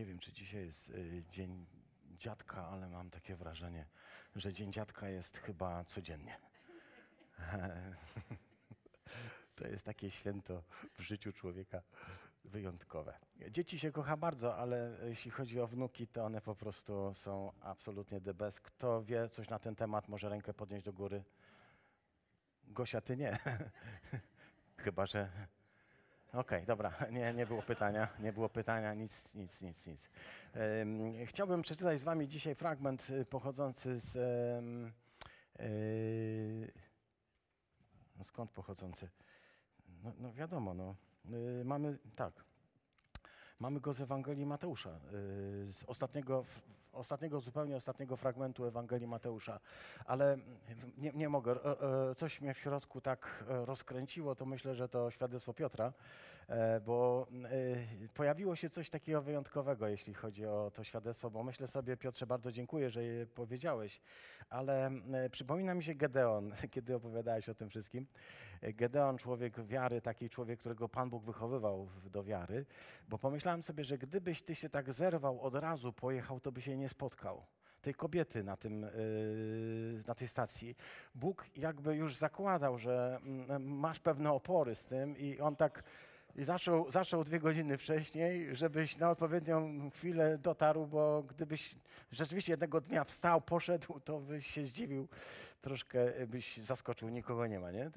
Nie wiem, czy dzisiaj jest y, dzień dziadka, ale mam takie wrażenie, że dzień dziadka jest chyba codziennie. To jest takie święto w życiu człowieka wyjątkowe. Dzieci się kocha bardzo, ale jeśli chodzi o wnuki, to one po prostu są absolutnie the best. Kto wie coś na ten temat, może rękę podnieść do góry. Gosia, ty nie. Chyba, że Okej, dobra, nie, nie było pytania, nie było pytania, nic, nic, nic, nic. Chciałbym przeczytać z wami dzisiaj fragment y, pochodzący z... y, no skąd pochodzący? No, no wiadomo, no. Y, mamy, tak, mamy go z Ewangelii Mateusza, z ostatniego, ostatniego, zupełnie ostatniego fragmentu Ewangelii Mateusza, ale nie, nie mogę, e, e, coś mnie w środku tak e, rozkręciło, to myślę, że to świadectwo Piotra, bo e, pojawiło się coś takiego wyjątkowego, jeśli chodzi o to świadectwo, bo myślę sobie, Piotrze, bardzo dziękuję, że je powiedziałeś, ale e, przypomina mi się Gedeon, kiedy opowiadałeś o tym wszystkim. E, Gedeon, człowiek wiary, taki człowiek, którego Pan Bóg wychowywał do wiary, bo pomyślałem sobie, że gdybyś ty się tak zerwał od razu, pojechał, to by się nie spotkał. Tej kobiety na, tym, na tej stacji. Bóg jakby już zakładał, że mm, masz pewne opory z tym i on tak i zaczął, zaczął dwie godziny wcześniej, żebyś na odpowiednią chwilę dotarł, bo gdybyś rzeczywiście jednego dnia wstał, poszedł, to byś się zdziwił, troszkę byś zaskoczył, nikogo nie ma, nie?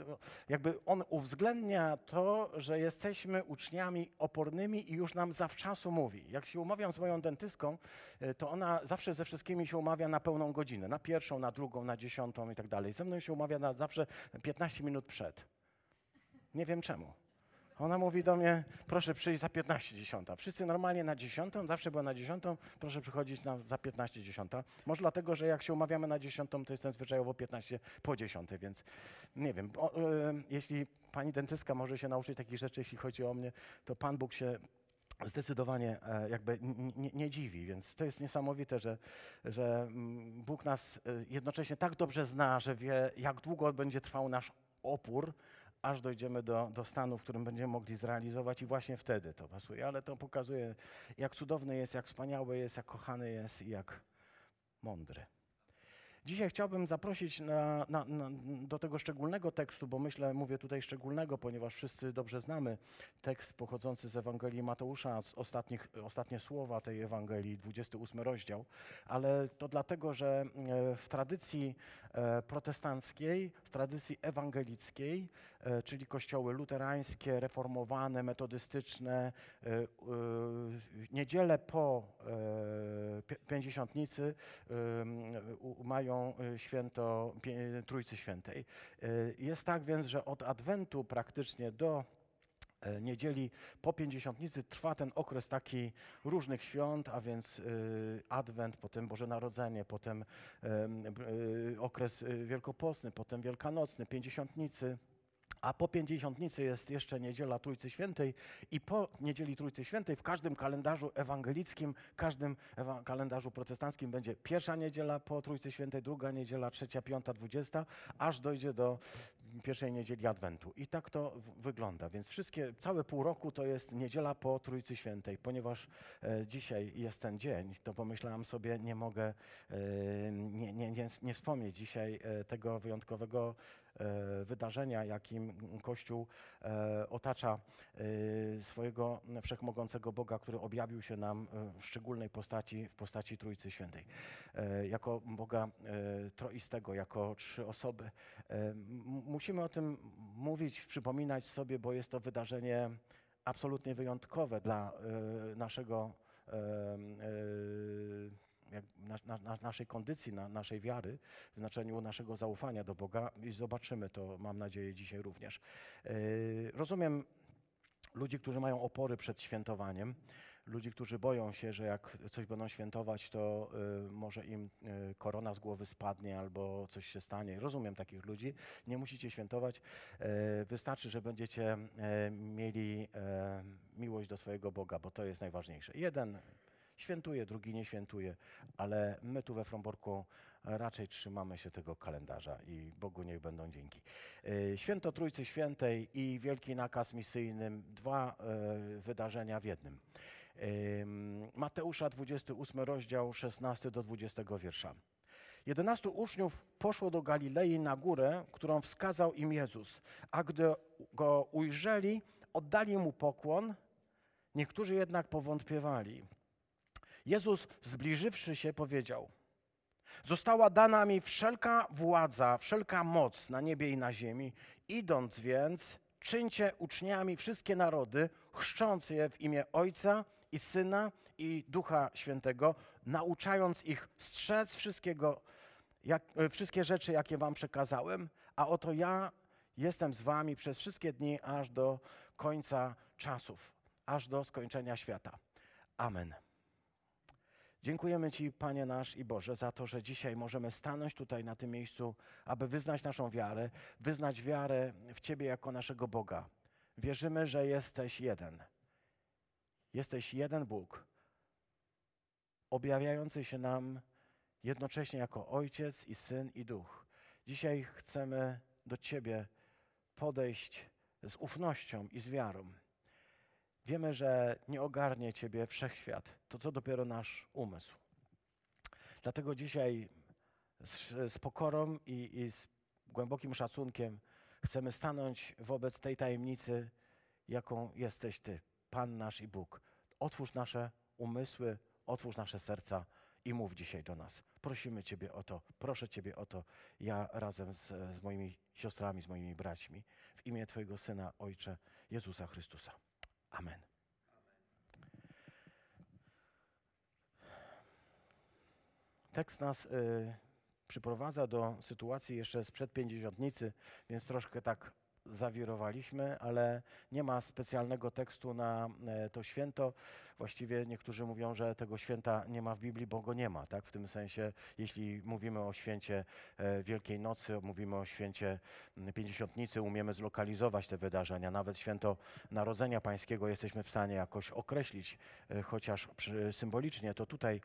Jakby on uwzględnia to, że jesteśmy uczniami opornymi i już nam zawczasu mówi. Jak się umawiam z moją dentystką, y, to ona zawsze ze wszystkimi się umawia na pełną godzinę, na pierwszą, na drugą, na dziesiątą i tak dalej. Ze mną się umawia na zawsze 15 minut przed. Nie wiem czemu. Ona mówi do mnie, proszę przyjść za 15 dziesiąta. Wszyscy normalnie na dziesiątą, zawsze była na dziesiątą, proszę przychodzić na, za 15 dziesiąta. Może dlatego, że jak się umawiamy na dziesiątą, to jestem zwyczajowo 15 po dziesiątej, więc nie wiem. O, e, jeśli pani dentystka może się nauczyć takich rzeczy, jeśli chodzi o mnie, to Pan Bóg się zdecydowanie e, jakby nie, nie dziwi, więc to jest niesamowite, że, że mm, Bóg nas e, jednocześnie tak dobrze zna, że wie, jak długo będzie trwał nasz opór, aż dojdziemy do, do stanu, w którym będziemy mogli zrealizować i właśnie wtedy to pasuje. Ale to pokazuje, jak cudowny jest, jak wspaniały jest, jak kochany jest i jak mądry. Dzisiaj chciałbym zaprosić na, na, na, do tego szczególnego tekstu, bo myślę, mówię tutaj szczególnego, ponieważ wszyscy dobrze znamy tekst pochodzący z Ewangelii Mateusza, z ostatnich, ostatnie słowa tej Ewangelii, 28 rozdział, ale to dlatego, że e, w tradycji e, protestanckiej, w tradycji ewangelickiej, czyli kościoły luterańskie, reformowane, metodystyczne, e, e, niedzielę po e, pi- Pięćdziesiątnicy mają święto Trójcy Świętej. Jest tak więc, że od Adwentu praktycznie do e, niedzieli po Pięćdziesiątnicy trwa ten okres taki różnych świąt, a więc Adwent, potem Boże Narodzenie, potem okres wielkopostny, potem wielkanocny, Pięćdziesiątnicy. A po Pięćdziesiątnicy jest jeszcze Niedziela Trójcy Świętej i po Niedzieli Trójcy Świętej w każdym kalendarzu ewangelickim, każdym ewa- kalendarzu protestanckim będzie pierwsza niedziela po Trójcy Świętej, druga niedziela, trzecia, piąta, dwudziesta, aż dojdzie do pierwszej niedzieli Adwentu. I tak to wygląda. Więc wszystkie, całe pół roku to jest niedziela po Trójcy Świętej. Ponieważ e, dzisiaj jest ten dzień, to pomyślałam sobie, nie mogę e, nie, nie, nie, nie wspomnieć dzisiaj e, tego wyjątkowego wydarzenia, jakim Kościół e, otacza e, swojego wszechmogącego Boga, który objawił się nam e, w szczególnej postaci, w postaci Trójcy Świętej. E, Jako Boga e, troistego, jako trzy osoby. E, Musimy o tym mówić, przypominać sobie, bo jest to wydarzenie absolutnie wyjątkowe dla e, naszego e, e, na, na, na, naszej kondycji, na, naszej wiary, w znaczeniu naszego zaufania do Boga i zobaczymy to, mam nadzieję, dzisiaj również. Yy, rozumiem ludzi, którzy mają opory przed świętowaniem, ludzi, którzy boją się, że jak coś będą świętować, to y, może im y, korona z głowy spadnie albo coś się stanie. Rozumiem takich ludzi. Nie musicie świętować. Y, wystarczy, że będziecie mieli miłość do swojego Boga, bo to jest najważniejsze. Jeden świętuje, drugi nie świętuje, ale my tu we Fromborku raczej trzymamy się tego kalendarza i Bogu niech będą dzięki. Y, Święto Trójcy Świętej i wielki nakaz misyjny, dwa y, wydarzenia w jednym. Ym, Mateusza 28 rozdział 16 do 20 wiersza. Jedenastu uczniów poszło do Galilei na górę, którą wskazał im Jezus, a gdy go ujrzeli, oddali mu pokłon, niektórzy jednak powątpiewali. Jezus, zbliżywszy się, powiedział: Została dana mi wszelka władza, wszelka moc na niebie i na ziemi. Idąc więc, czyńcie uczniami wszystkie narody, chrzcząc je w imię Ojca i Syna i Ducha Świętego, nauczając ich strzec wszystkiego, jak, e, wszystkie rzeczy, jakie wam przekazałem, a oto ja jestem z wami przez wszystkie dni, aż do końca czasów, aż do skończenia świata. Amen. Dziękujemy Ci, Panie nasz i Boże, za to, że dzisiaj możemy stanąć tutaj na tym miejscu, aby wyznać naszą wiarę, wyznać wiarę w Ciebie jako naszego Boga. Wierzymy, że jesteś jeden. Jesteś jeden Bóg, objawiający się nam jednocześnie jako Ojciec i Syn i Duch. Dzisiaj chcemy do Ciebie podejść z ufnością i z wiarą. Wiemy, że nie ogarnie Ciebie wszechświat, to co dopiero nasz umysł. Dlatego dzisiaj z, z pokorą i, i z głębokim szacunkiem chcemy stanąć wobec tej tajemnicy, jaką jesteś Ty, Pan nasz i Bóg. Otwórz nasze umysły, otwórz nasze serca i mów dzisiaj do nas. Prosimy Ciebie o to, proszę Ciebie o to, ja razem z, z moimi siostrami, z moimi braćmi, w imię Twojego Syna, Ojcze, Jezusa Chrystusa. Amen. Tekst nas y, przyprowadza do sytuacji jeszcze sprzed pięćdziesiątnicy, więc troszkę tak zawirowaliśmy, ale nie ma specjalnego tekstu na e, to święto. Właściwie niektórzy mówią, że tego święta nie ma w Biblii, bo go nie ma. Tak? W tym sensie, jeśli mówimy o święcie e, Wielkiej Nocy, mówimy o święcie Pięćdziesiątnicy, umiemy zlokalizować te wydarzenia. Nawet święto Narodzenia Pańskiego jesteśmy w stanie jakoś określić, e, chociaż symbolicznie, to tutaj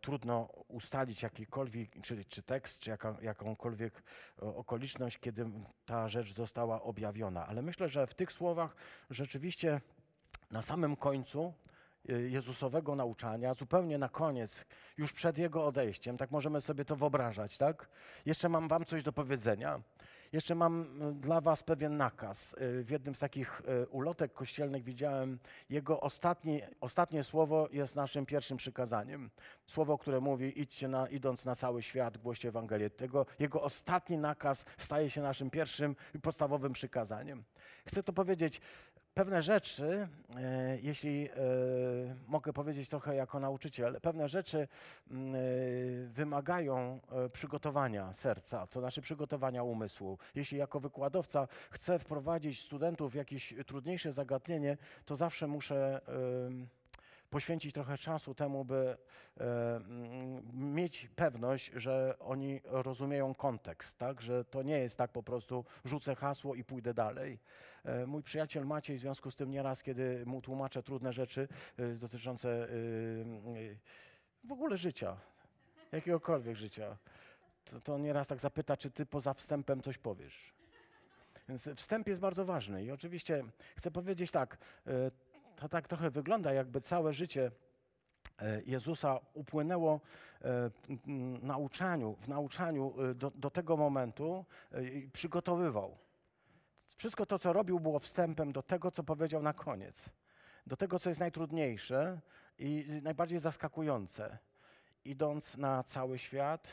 trudno ustalić jakikolwiek, czy, czy tekst, czy jaka, jakąkolwiek okoliczność, kiedy ta rzecz została objawiona. Ale myślę, że w tych słowach rzeczywiście na samym końcu Jezusowego nauczania, zupełnie na koniec, już przed Jego odejściem, tak możemy sobie to wyobrażać, tak? Jeszcze mam Wam coś do powiedzenia. Jeszcze mam y, dla Was pewien nakaz. Y, w jednym z takich ulotek kościelnych widziałem jego ostatni, ostatnie słowo jest naszym pierwszym przykazaniem. Słowo, które mówi idźcie na, idąc na cały świat, głoście Ewangelię. Tego, jego ostatni nakaz staje się naszym pierwszym i podstawowym przykazaniem. Chcę to powiedzieć, pewne rzeczy, e, jeśli e, mogę powiedzieć trochę jako nauczyciel, pewne rzeczy mm, e, wymagają przygotowania serca, to znaczy przygotowania umysłu. Jeśli jako wykładowca chcę wprowadzić studentów w jakieś trudniejsze zagadnienie, to zawsze muszę poświęcić trochę czasu temu, by e, mieć pewność, że oni rozumieją kontekst, tak? że to nie jest tak po prostu rzucę hasło i pójdę dalej. E, mój przyjaciel Maciej w związku z tym nieraz, kiedy mu tłumaczę trudne rzeczy e, dotyczące w ogóle życia, jakiegokolwiek życia, to, to nieraz tak zapyta, czy ty poza wstępem coś powiesz. Więc wstęp jest bardzo ważny i oczywiście chcę powiedzieć tak, to tak trochę wygląda, jakby całe życie e, Jezusa upłynęło e, nauczaniu, w nauczaniu e, do, do tego momentu i przygotowywał. Wszystko to, co robił, było wstępem do tego, co powiedział na koniec. Do tego, co jest najtrudniejsze i najbardziej zaskakujące. Idąc na cały świat,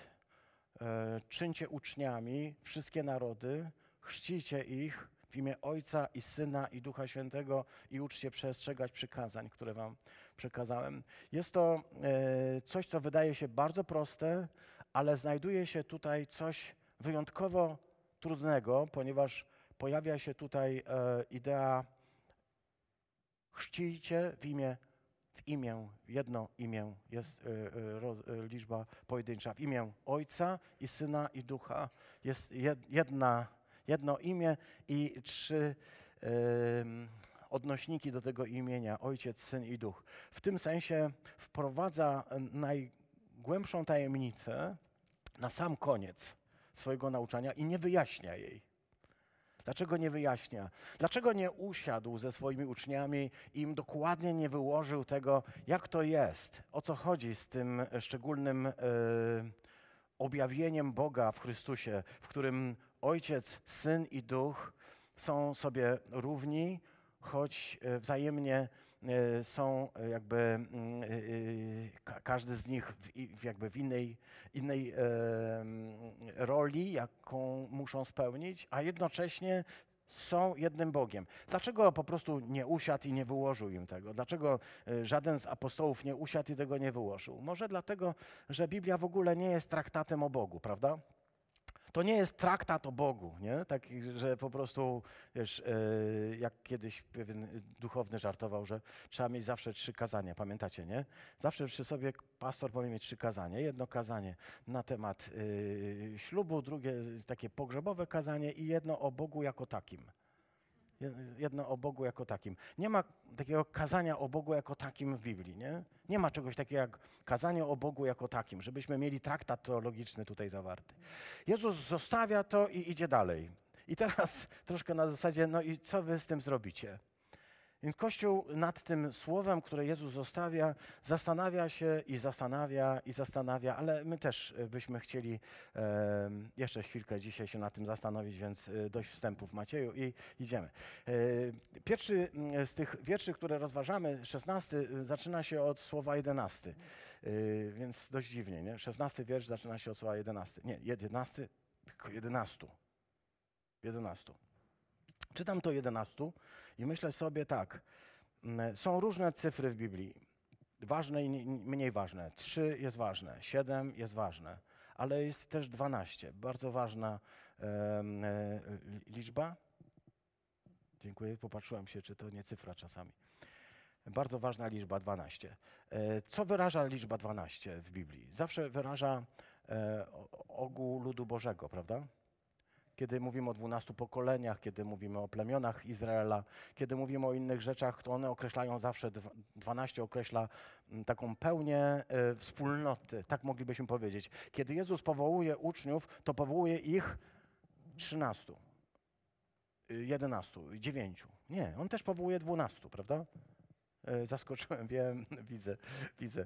czyńcie uczniami wszystkie narody, chrzcicie ich imię Ojca i Syna i Ducha Świętego i uczcie przestrzegać przykazań, które Wam przekazałem. Jest to e, coś, co wydaje się bardzo proste, ale znajduje się tutaj coś wyjątkowo trudnego, ponieważ pojawia się tutaj e, idea chrzcijcie w imię w imię, jedno imię, jest y, y, liczba pojedyncza, w imię Ojca i Syna i Ducha. Jest jedna jedno imię i trzy yy, odnośniki do tego imienia Ojciec, Syn i Duch. W tym sensie wprowadza najgłębszą tajemnicę na sam koniec swojego nauczania i nie wyjaśnia jej. Dlaczego nie wyjaśnia? Dlaczego nie usiadł ze swoimi uczniami i im dokładnie nie wyłożył tego, jak to jest, o co chodzi z tym szczególnym e, objawieniem Boga w Chrystusie, w którym Ojciec, Syn i Duch są sobie równi, choć e, wzajemnie e, są jakby mm, e, każdy z nich w, jakby w innej, innej roli, jaką muszą spełnić, a jednocześnie są jednym Bogiem. Dlaczego po prostu nie usiadł i nie wyłożył im tego? Dlaczego żaden z apostołów nie usiadł i tego nie wyłożył? Może dlatego, że Biblia w ogóle nie jest traktatem o Bogu, prawda? To nie jest traktat o Bogu, nie? Tak, że po prostu, wiesz, e, jak kiedyś pewien duchowny żartował, że trzeba mieć zawsze trzy kazania, pamiętacie, nie? Zawsze przy sobie pastor powinien mieć trzy kazania. Jedno kazanie na temat e, ślubu, drugie takie pogrzebowe kazanie i jedno o Bogu jako takim. Jedno o Bogu jako takim. Nie ma takiego kazania o Bogu jako takim w Biblii. Nie, nie ma czegoś takiego jak kazanie o Bogu jako takim, żebyśmy mieli traktat teologiczny tutaj zawarty. Jezus zostawia to i idzie dalej. I teraz troszkę na zasadzie, no i co wy z tym zrobicie? Więc Kościół nad tym słowem, które Jezus zostawia, zastanawia się i zastanawia i zastanawia, ale my też e, byśmy chcieli e, jeszcze chwilkę dzisiaj się nad tym zastanowić, więc e, dość wstępów Macieju i idziemy. E, pierwszy z tych wierszy, które rozważamy, szesnasty, e, zaczyna się od słowa jedenasty, e, więc dość dziwnie, nie? Szesnasty wiersz zaczyna się od słowa jedenasty. Nie, jedenasty, tylko jedenastu. Jedenastu. Czytam to jedenastu i myślę sobie tak, mm, są różne cyfry w Biblii, ważne i mniej ważne. Trzy jest ważne, siedem jest ważne, ale jest też dwanaście, bardzo ważna e, liczba. Dziękuję, popatrzyłem się, czy to nie cyfra czasami. Bardzo ważna liczba 12. E, co wyraża liczba 12 w Biblii? Zawsze wyraża e, ogół ludu Bożego, prawda? Kiedy mówimy o dwunastu pokoleniach, kiedy mówimy o plemionach Izraela, kiedy mówimy o innych rzeczach, to one określają zawsze, dwanaście określa mm, taką pełnię e, wspólnoty, tak moglibyśmy powiedzieć. Kiedy Jezus powołuje uczniów, to powołuje ich trzynastu, jedenastu, dziewięciu. Nie, On też powołuje dwunastu, prawda? E, zaskoczyłem, wiem, widzę, widzę.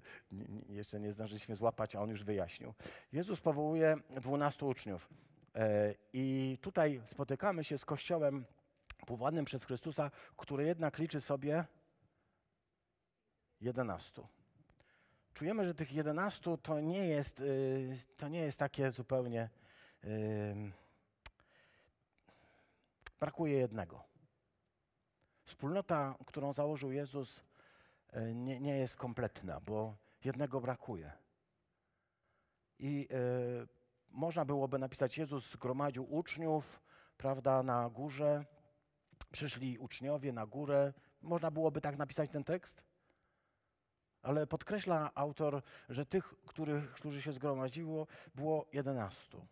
jeszcze nie zdążyliśmy złapać, a on już wyjaśnił. Jezus powołuje dwunastu uczniów. E, I tutaj spotykamy się z Kościołem powołanym przez Chrystusa, który jednak liczy sobie 11. Czujemy, że tych 11 to nie jest, y, to nie jest takie zupełnie. Brakuje jednego. Wspólnota, którą założył Jezus, e, nie, nie jest kompletna, bo jednego brakuje. I y, można byłoby napisać, Jezus zgromadził uczniów, prawda, na górze, przyszli uczniowie na górę. Można byłoby tak napisać ten tekst? Ale podkreśla autor, że tych, których, którzy się zgromadziło, było jedenastu.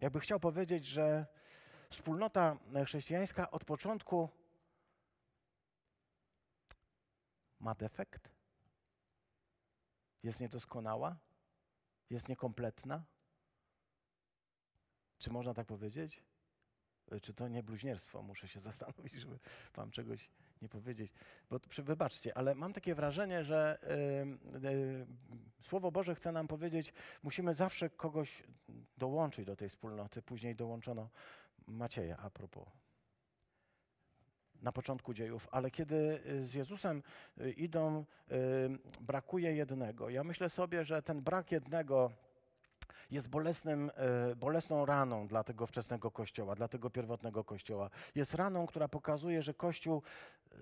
Jakby chciał powiedzieć, że wspólnota chrześcijańska od początku ma defekt, jest niedoskonała, jest niekompletna. Czy można tak powiedzieć? E, czy to nie bluźnierstwo? Muszę się zastanowić, żeby wam czegoś nie powiedzieć. Bo wybaczcie, ale mam takie wrażenie, że y, y, Słowo Boże chce nam powiedzieć, musimy zawsze kogoś dołączyć do tej wspólnoty. Później dołączono Macieja, a propos. Na początku dziejów, ale kiedy z Jezusem idą, brakuje jednego. Ja myślę sobie, że ten brak jednego jest bolesnym, e, bolesną raną dla tego wczesnego kościoła, dla tego pierwotnego kościoła. Jest raną, która pokazuje, że kościół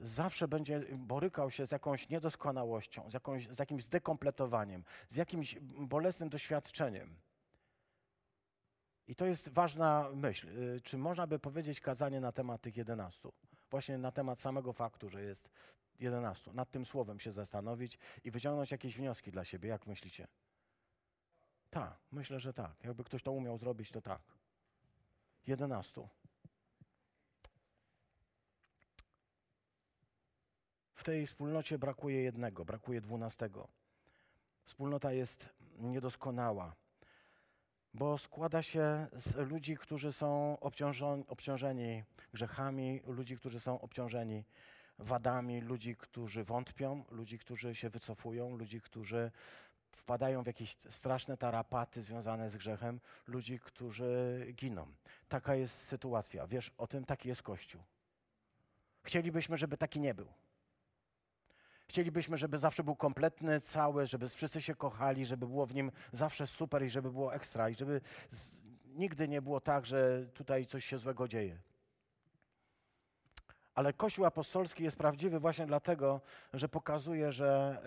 zawsze będzie borykał się z jakąś niedoskonałością, z, jakąś, z jakimś zdekompletowaniem, z jakimś bolesnym doświadczeniem. I to jest ważna myśl. E, czy można by powiedzieć kazanie na temat tych jedenastu? Właśnie na temat samego faktu, że jest jedenastu. Nad tym słowem się zastanowić i wyciągnąć jakieś wnioski dla siebie. Jak myślicie? Tak, myślę, że tak. Jakby ktoś to umiał zrobić, to tak. Jedenastu. W tej wspólnocie brakuje jednego, brakuje dwunastego. Wspólnota jest niedoskonała. bo składa się z ludzi, którzy są obciążeni, obciążeni grzechami, ludzi, którzy są obciążeni wadami, ludzi, którzy wątpią, ludzi, którzy się wycofują, ludzi, którzy wpadają w jakieś straszne tarapaty związane z grzechem, ludzi, którzy giną. Taka jest sytuacja. Wiesz o tym, taki jest Kościół. Chcielibyśmy, żeby taki nie był. Chcielibyśmy, żeby zawsze był kompletny, cały, żeby wszyscy się kochali, żeby było w nim zawsze super i żeby było ekstra i żeby z, nigdy nie było tak, że tutaj coś się złego dzieje. Ale Kościół apostolski jest prawdziwy właśnie dlatego, że pokazuje, że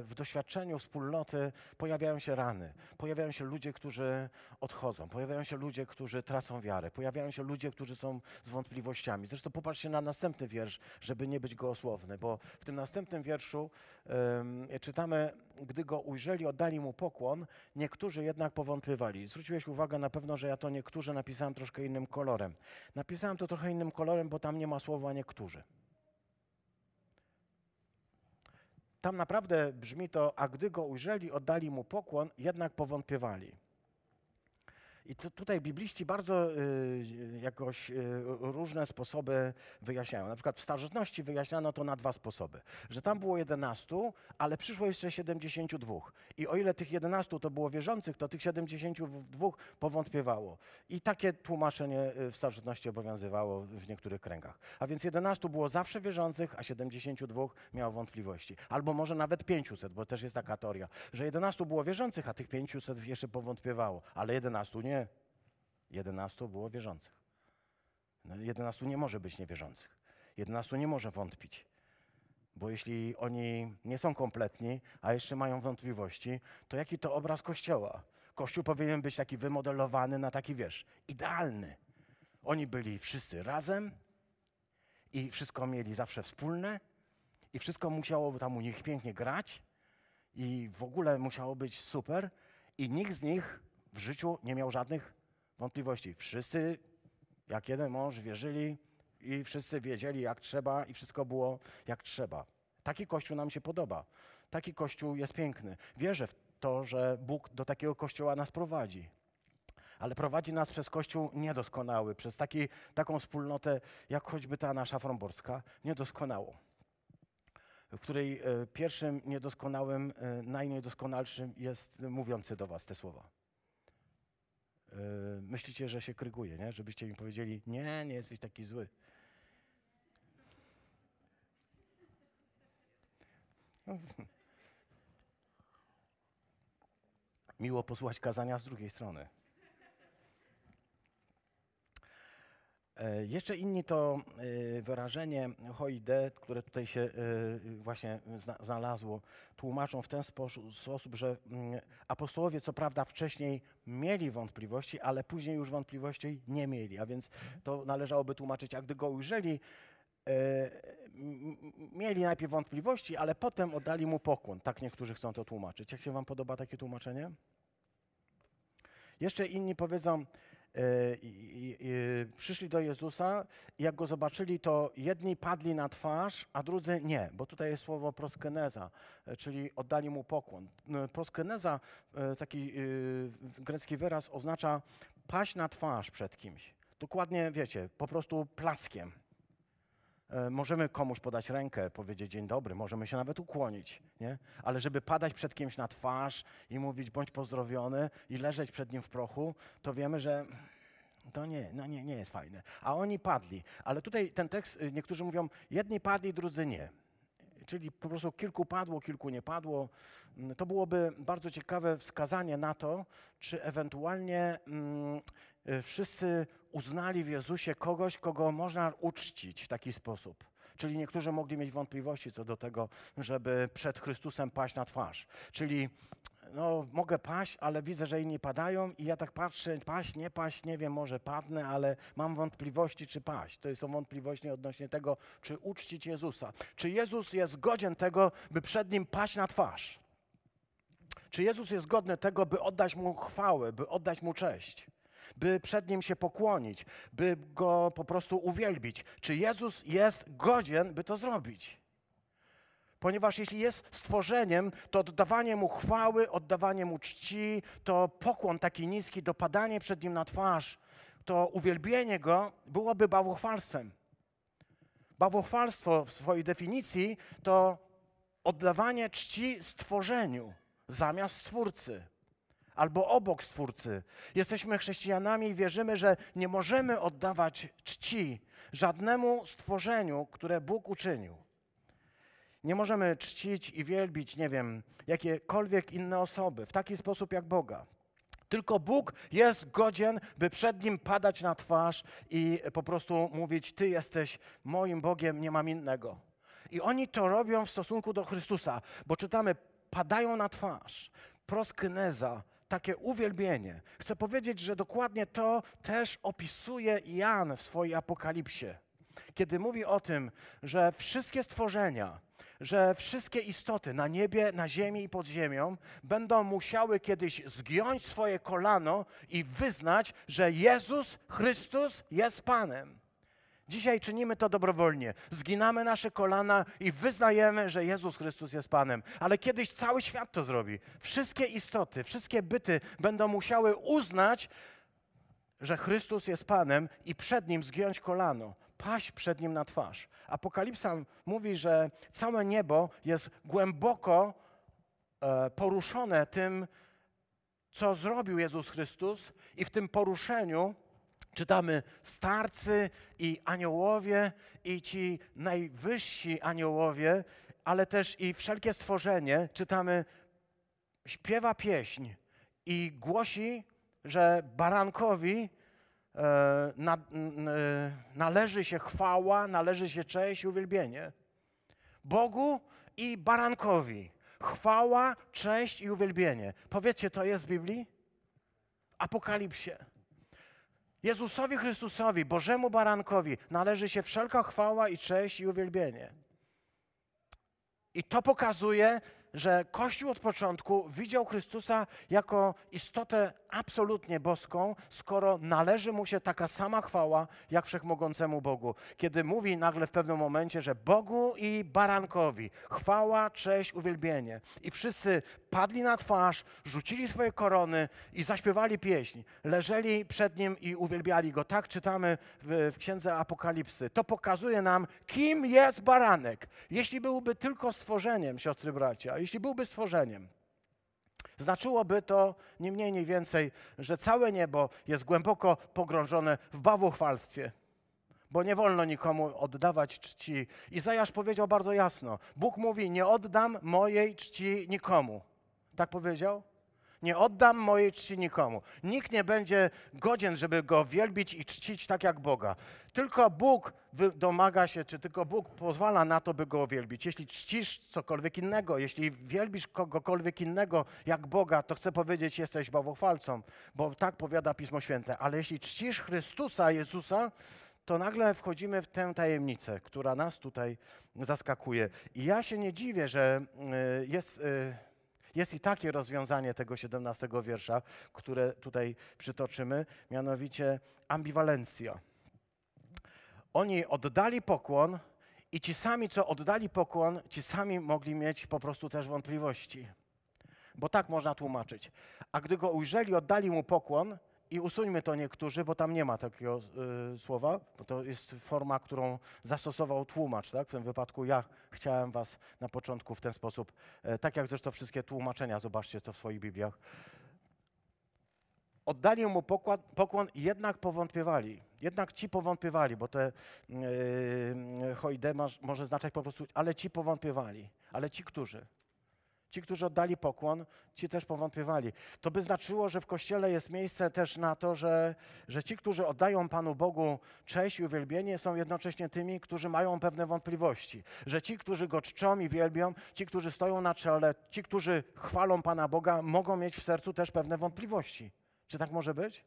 e, w doświadczeniu wspólnoty pojawiają się rany, pojawiają się ludzie, którzy odchodzą, pojawiają się ludzie, którzy tracą wiarę, pojawiają się ludzie, którzy są z wątpliwościami. Zresztą popatrzcie na następny wiersz, żeby nie być gołosłowny, bo w tym następnym wierszu um, czytamy, gdy go ujrzeli, oddali mu pokłon, niektórzy jednak powątpiewali. Zwróciłeś uwagę na pewno, że ja to niektórzy napisałem troszkę innym kolorem. Napisałem to trochę innym kolorem, bo tam nie ma słowa niektórzy Tam naprawdę brzmi to, a gdy go ujrzeli, oddali mu pokłon, jednak powątpiewali. I to, tutaj bibliści bardzo y, jakoś y, różne sposoby wyjaśniają. Na przykład w starożytności wyjaśniano to na dwa sposoby. Że tam było 11, ale przyszło jeszcze 72. I o ile tych 11 to było wierzących, to tych 72 powątpiewało. I takie tłumaczenie y, w starożytności obowiązywało w niektórych kręgach. A więc 11 było zawsze wierzących, a 72 miało wątpliwości. Albo może nawet 500, bo też jest taka teoria, że 11 było wierzących, a tych 500 jeszcze powątpiewało, ale 11 nie nie. 11 było wierzących. No, 11 nie może być niewierzących. 11 nie może wątpić. Bo jeśli oni nie są kompletni, a jeszcze mają wątpliwości, to jaki to obraz Kościoła? Kościół powinien być taki wymodelowany na taki, wiesz, idealny. Oni byli wszyscy razem i wszystko mieli zawsze wspólne i wszystko musiało tam u nich pięknie grać i w ogóle musiało być super i nikt z nich w życiu nie miał żadnych wątpliwości. Wszyscy, jak jeden mąż, wierzyli i wszyscy wiedzieli, jak trzeba, i wszystko było jak trzeba. Taki kościół nam się podoba. Taki kościół jest piękny. Wierzę w to, że Bóg do takiego kościoła nas prowadzi. Ale prowadzi nas przez kościół niedoskonały, przez taki, taką wspólnotę, jak choćby ta nasza fromborska, niedoskonałą w której e, pierwszym niedoskonałym, e, najniedoskonalszym jest mówiący do Was te słowa. Yy, myślicie, że się kryguje, nie? Żebyście mi powiedzieli, nie, nie jesteś taki zły. No. Miło posłuchać kazania z drugiej strony. Jeszcze inni to e, wyrażenie hoide, które tutaj się e, właśnie znalazło, tłumaczą w ten sposób, że mm, apostołowie co prawda wcześniej mieli wątpliwości, ale później już wątpliwości nie mieli, a więc to należałoby tłumaczyć, a gdy go ujrzeli, mieli najpierw wątpliwości, ale potem oddali mu pokłon. Tak niektórzy chcą to tłumaczyć. Jak się wam podoba takie tłumaczenie? Jeszcze inni powiedzą, E, przyszli do Jezusa i jak go zobaczyli, to jedni padli na twarz, a drudzy nie, bo tutaj jest słowo proskeneza, e, czyli oddali mu pokłon. E, proskeneza, taki grecki wyraz, oznacza paść na twarz przed kimś. Dokładnie, wiecie, po prostu plackiem. Możemy komuś podać rękę, powiedzieć dzień dobry, możemy się nawet ukłonić, nie? ale żeby padać przed kimś na twarz i mówić bądź pozdrowiony i leżeć przed nim w prochu, to wiemy, że to nie, no nie, nie jest fajne. A oni padli. Ale tutaj ten tekst, y, niektórzy mówią, jedni padli, drudzy nie. Czyli po prostu kilku padło, kilku nie padło. Mm, to byłoby bardzo ciekawe wskazanie na to, czy ewentualnie mm, wszyscy uznali w Jezusie kogoś, kogo można uczcić w taki sposób. Czyli niektórzy mogli mieć wątpliwości co do tego, żeby przed Chrystusem paść na twarz. Czyli no mogę paść, ale widzę, że inni padają i ja tak patrzę, paść, nie paść, nie wiem, może padnę, ale mam wątpliwości, czy paść. To są wątpliwości odnośnie tego, czy uczcić Jezusa. Czy Jezus jest godzien tego, by przed Nim paść na twarz? Czy Jezus jest godny tego, by oddać Mu chwałę, by oddać Mu cześć? By przed Nim się pokłonić, by Go po prostu uwielbić. Czy Jezus jest godzien, by to zrobić? Ponieważ jeśli jest stworzeniem, to oddawanie mu chwały, oddawanie mu czci, to pokłon taki niski, dopadanie przed nim na twarz, to uwielbienie go byłoby bałwochwalstwem. Bałwochwalstwo w swojej definicji to oddawanie czci stworzeniu zamiast Stwórcy albo obok Stwórcy. Jesteśmy chrześcijanami i wierzymy, że nie możemy oddawać czci żadnemu stworzeniu, które Bóg uczynił. Nie możemy czcić i wielbić, nie wiem, jakiekolwiek inne osoby w taki sposób jak Boga. Tylko Bóg jest godzien, by przed Nim padać na twarz i po prostu mówić: Ty jesteś moim Bogiem, nie mam innego. I oni to robią w stosunku do Chrystusa, bo czytamy, padają na twarz. Proskyneza, takie uwielbienie. Chcę powiedzieć, że dokładnie to też opisuje Jan w swojej apokalipsie. Kiedy mówi o tym, że wszystkie stworzenia, że wszystkie istoty na niebie, na ziemi i pod ziemią będą musiały kiedyś zgiąć swoje kolano i wyznać, że Jezus Chrystus jest Panem. Dzisiaj czynimy to dobrowolnie. Zginamy nasze kolana i wyznajemy, że Jezus Chrystus jest Panem. Ale kiedyś cały świat to zrobi. Wszystkie istoty, wszystkie byty będą musiały uznać, że Chrystus jest Panem i przed Nim zgiąć kolano, paść przed Nim na twarz. Apokalipsa mówi, że całe niebo jest głęboko e, poruszone tym, co zrobił Jezus Chrystus i w tym poruszeniu czytamy starcy i aniołowie i ci najwyżsi aniołowie, ale też i wszelkie stworzenie, czytamy, śpiewa pieśń i głosi, że barankowi e, na, e, należy się chwała, należy się cześć i uwielbienie. Bogu i barankowi. Chwała, cześć i uwielbienie. Powiedzcie, to jest w Biblii? Apokalipsie. Jezusowi Chrystusowi, Bożemu Barankowi należy się wszelka chwała i cześć i uwielbienie. I to pokazuje, że Kościół od początku widział Chrystusa jako istotę absolutnie boską, skoro należy mu się taka sama chwała jak wszechmogącemu Bogu. Kiedy mówi nagle w pewnym momencie, że Bogu i barankowi chwała, cześć, uwielbienie. I wszyscy padli na twarz, rzucili swoje korony i zaśpiewali pieśń. Leżeli przed nim i uwielbiali go. Tak czytamy w, w księdze Apokalipsy. To pokazuje nam, kim jest baranek. Jeśli byłby tylko stworzeniem, siostry bracia, jeśli byłby stworzeniem, Znaczyłoby to nie mniej, nie więcej, że całe niebo jest głęboko pogrążone w bawuchwalstwie, bo nie wolno nikomu oddawać czci. Izajasz powiedział bardzo jasno: Bóg mówi: Nie oddam mojej czci nikomu. Tak powiedział? Nie oddam mojej czci nikomu. Nikt nie będzie godzien, żeby go wielbić i czcić tak jak Boga. Tylko Bóg domaga się, czy tylko Bóg pozwala na to, by go wielbić. Jeśli czcisz cokolwiek innego, jeśli wielbisz kogokolwiek innego jak Boga, to chcę powiedzieć, jesteś bałwochwalcą, bo tak powiada Pismo Święte. Ale jeśli czcisz Chrystusa, Jezusa, to nagle wchodzimy w tę tajemnicę, która nas tutaj zaskakuje. I ja się nie dziwię, że y, jest y, jest i takie rozwiązanie tego 17 wiersza, które tutaj przytoczymy, mianowicie ambiwalencja. Oni oddali pokłon i ci sami, co oddali pokłon, ci sami mogli mieć po prostu też wątpliwości. Bo tak można tłumaczyć. A gdy go ujrzeli, oddali mu pokłon, i usuńmy to niektórzy, bo tam nie ma takiego y, słowa, bo to jest forma, którą zastosował tłumacz. Tak? W tym wypadku ja chciałem was na początku w ten sposób, e, tak jak zresztą wszystkie tłumaczenia, zobaczcie to w swoich Bibliach. Oddali mu pokład, pokłon jednak powątpiewali. Jednak ci powątpiewali, bo te yy, hoide może znaczyć po prostu, ale ci powątpiewali. Ale ci którzy? Ci, którzy oddali pokłon, ci też powątpiewali. To by znaczyło, że w Kościele jest miejsce też na to, że, że ci, którzy oddają Panu Bogu cześć i uwielbienie, są jednocześnie tymi, którzy mają pewne wątpliwości. Że ci, którzy Go czczą i wielbią, ci, którzy stoją na czele, ci, którzy chwalą Pana Boga, mogą mieć w sercu też pewne wątpliwości. Czy tak może być?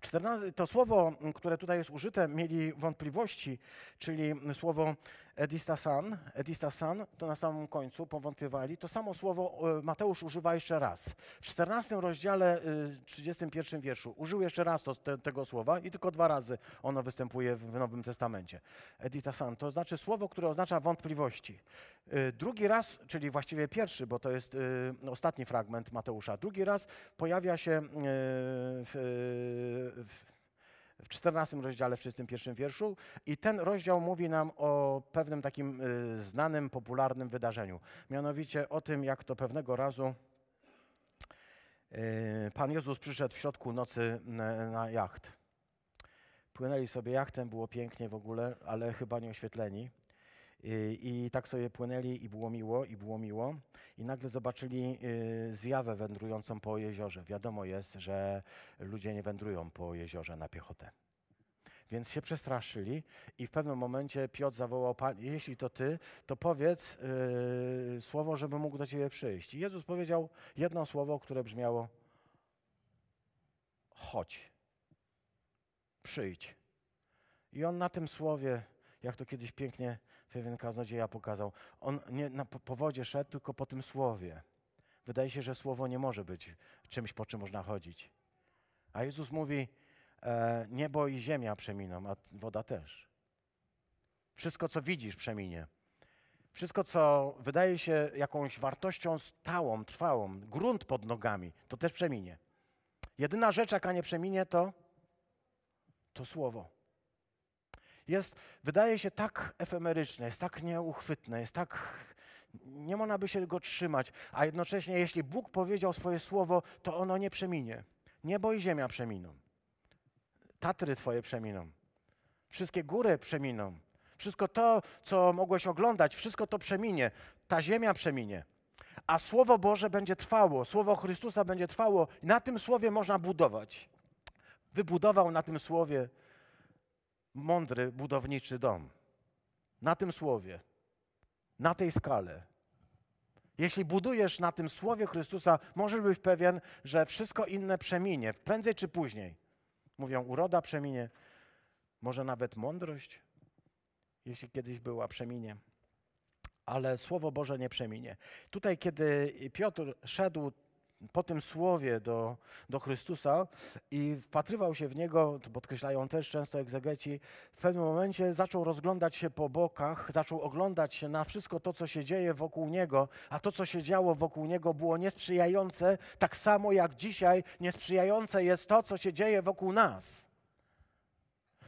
14, to słowo, które tutaj jest użyte, mieli wątpliwości, czyli słowo edistasan, edistasan, to na samym końcu powątpiewali. To samo słowo e, Mateusz używa jeszcze raz. W 14 rozdziale, y, 31 wierszu użył jeszcze raz to, te, tego słowa i tylko dwa razy ono występuje w Nowym Testamencie. Editasan to znaczy słowo, które oznacza wątpliwości. Y, Drugi raz, czyli właściwie pierwszy, bo to jest ostatni fragment Mateusza, drugi raz pojawia się w, w, w 14 rozdziale, w 31 wierszu i ten rozdział mówi nam o pewnym takim y, znanym, popularnym wydarzeniu. Mianowicie o tym, jak to pewnego razu y, Pan Jezus przyszedł w środku nocy na, na jacht. Płynęli sobie jachtem, było pięknie w ogóle, ale chyba nie oświetleni. I, I tak sobie płynęli i było miło, i było miło. I nagle zobaczyli y, zjawę wędrującą po jeziorze. Wiadomo jest, że ludzie nie wędrują po jeziorze na piechotę. Więc się przestraszyli i w pewnym momencie Piotr zawołał, jeśli to Ty, to powiedz y, słowo, żeby mógł do Ciebie przyjść. I Jezus powiedział jedno słowo, które brzmiało chodź, przyjdź. I on na tym słowie, jak to kiedyś pięknie pewien kaznodzieja pokazał, on nie na, po, po wodzie szedł, tylko po tym słowie. Wydaje się, że słowo nie może być czymś, po czym można chodzić. A Jezus mówi, e, niebo i ziemia przeminą, a woda też. Wszystko, co widzisz, przeminie. Wszystko, co wydaje się jakąś wartością stałą, trwałą, grunt pod nogami, to też przeminie. Jedyna rzecz, jaka nie przeminie, to to słowo. Jest, wydaje się tak efemeryczne, jest tak nieuchwytne, jest tak. Nie można by się go trzymać, a jednocześnie, jeśli Bóg powiedział swoje słowo, to ono nie przeminie. Niebo i ziemia przeminą. Tatry Twoje przeminą. Wszystkie góry przeminą. Wszystko to, co mogłeś oglądać, wszystko to przeminie. Ta ziemia przeminie. A Słowo Boże będzie trwało, Słowo Chrystusa będzie trwało. Na tym Słowie można budować. Wybudował na tym Słowie mądry budowniczy dom. Na tym Słowie. Na tej skale. Jeśli budujesz na tym Słowie Chrystusa, możesz być pewien, że wszystko inne przeminie, prędzej czy później. Mówią, uroda przeminie, może nawet mądrość, jeśli kiedyś była, przeminie. Ale Słowo Boże nie przeminie. Tutaj, kiedy Piotr szedł po tym słowie do, do Chrystusa i wpatrywał się w niego, to podkreślają też często egzegeci, w pewnym momencie zaczął rozglądać się po bokach, zaczął oglądać się na wszystko to, co się dzieje wokół niego, a to, co się działo wokół niego, było niesprzyjające, tak samo jak dzisiaj niesprzyjające jest to, co się dzieje wokół nas.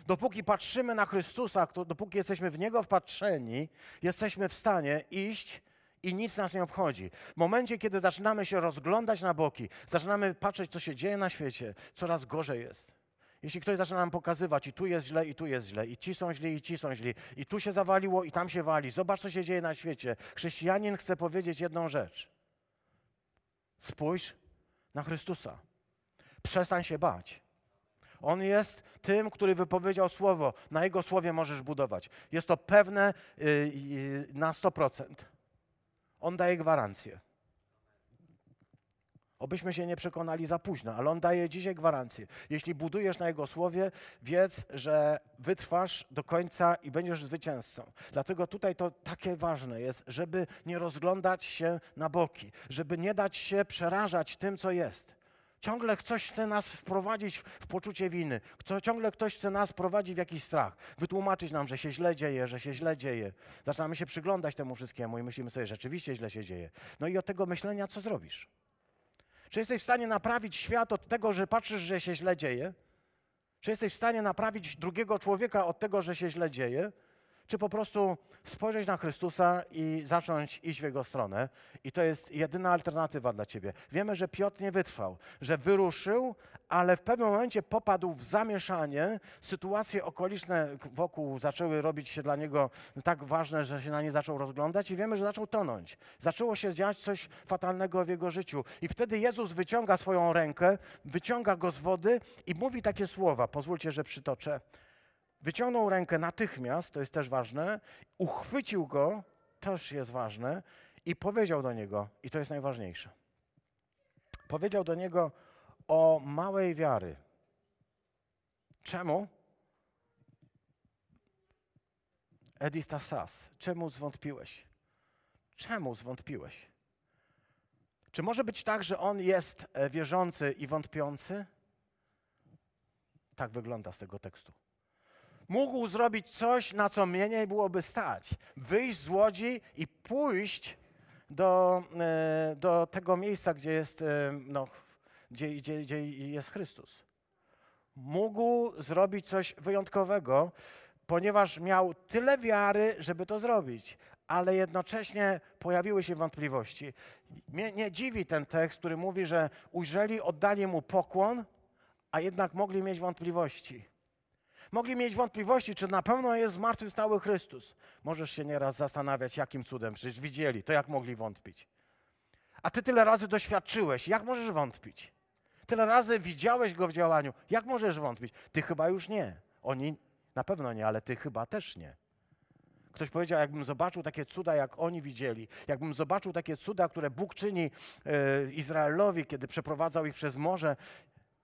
Dopóki patrzymy na Chrystusa, dopóki jesteśmy w Niego wpatrzeni, jesteśmy w stanie iść i nic nas nie obchodzi. W momencie, kiedy zaczynamy się rozglądać na boki, zaczynamy patrzeć, co się dzieje na świecie, coraz gorzej jest. Jeśli ktoś zaczyna nam pokazywać, i tu jest źle, i tu jest źle, i ci są źli, i ci są źli, i tu się zawaliło, i tam się wali, zobacz, co się dzieje na świecie. Chrześcijanin chce powiedzieć jedną rzecz. Spójrz na Chrystusa. Przestań się bać. On jest tym, który wypowiedział słowo. Na Jego słowie możesz budować. Jest to pewne yy, yy, na 100%. On daje gwarancję. Obyśmy się nie przekonali za późno, ale On daje dzisiaj gwarancję. Jeśli budujesz na Jego słowie, wiedz, że wytrwasz do końca i będziesz zwycięzcą. Dlatego tutaj to takie ważne jest, żeby nie rozglądać się na boki, żeby nie dać się przerażać tym, co jest. Ciągle ktoś chce nas wprowadzić w poczucie winy. Kto, ciągle ktoś chce nas wprowadzić w jakiś strach. Wytłumaczyć nam, że się źle dzieje, że się źle dzieje. Zaczynamy się przyglądać temu wszystkiemu i myślimy sobie, że rzeczywiście źle się dzieje. No i od tego myślenia co zrobisz? Czy jesteś w stanie naprawić świat od tego, że patrzysz, że się źle dzieje? Czy jesteś w stanie naprawić drugiego człowieka od tego, że się źle dzieje? Czy po prostu spojrzeć na Chrystusa i zacząć iść w Jego stronę? I to jest jedyna alternatywa dla Ciebie. Wiemy, że Piotr nie wytrwał, że wyruszył, ale w pewnym momencie popadł w zamieszanie. Sytuacje okoliczne wokół zaczęły robić się dla niego tak ważne, że się na nie zaczął rozglądać i wiemy, że zaczął tonąć. Zaczęło się dziać coś fatalnego w jego życiu. I wtedy Jezus wyciąga swoją rękę, wyciąga go z wody i mówi takie słowa. Pozwólcie, że przytoczę. Wyciągnął rękę natychmiast, to jest też ważne, uchwycił go, też jest ważne, i powiedział do niego, i to jest najważniejsze. Powiedział do niego o małej wiary. Czemu? Edistasas, czemu zwątpiłeś? Czemu zwątpiłeś? Czy może być tak, że on jest e, wierzący i wątpiący? Tak wygląda z tego tekstu. Mógł zrobić coś, na co mnie nie byłoby stać. Wyjść z łodzi i pójść do, e, do tego miejsca, gdzie jest, e, no, gdzie, gdzie, gdzie jest Chrystus. Mógł zrobić coś wyjątkowego, ponieważ miał tyle wiary, żeby to zrobić, ale jednocześnie pojawiły się wątpliwości. Mnie nie dziwi ten tekst, który mówi, że ujrzeli, oddali mu pokłon, a jednak mogli mieć wątpliwości. Mogli mieć wątpliwości, czy na pewno jest zmartwychwstały Chrystus. Możesz się nieraz zastanawiać, jakim cudem, przecież widzieli, to jak mogli wątpić. A ty tyle razy doświadczyłeś, jak możesz wątpić? Tyle razy widziałeś go w działaniu, jak możesz wątpić? Ty chyba już nie. Oni na pewno nie, ale ty chyba też nie. Ktoś powiedział, jakbym zobaczył takie cuda, jak oni widzieli, jakbym zobaczył takie cuda, które Bóg czyni e, Izraelowi, kiedy przeprowadzał ich przez morze,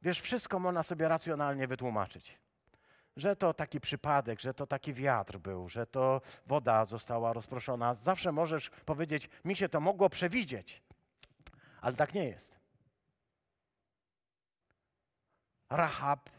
wiesz, wszystko można sobie racjonalnie wytłumaczyć. Że to taki przypadek, że to taki wiatr był, że to woda została rozproszona. Zawsze możesz powiedzieć, mi się to mogło przewidzieć, ale tak nie jest. Rahab,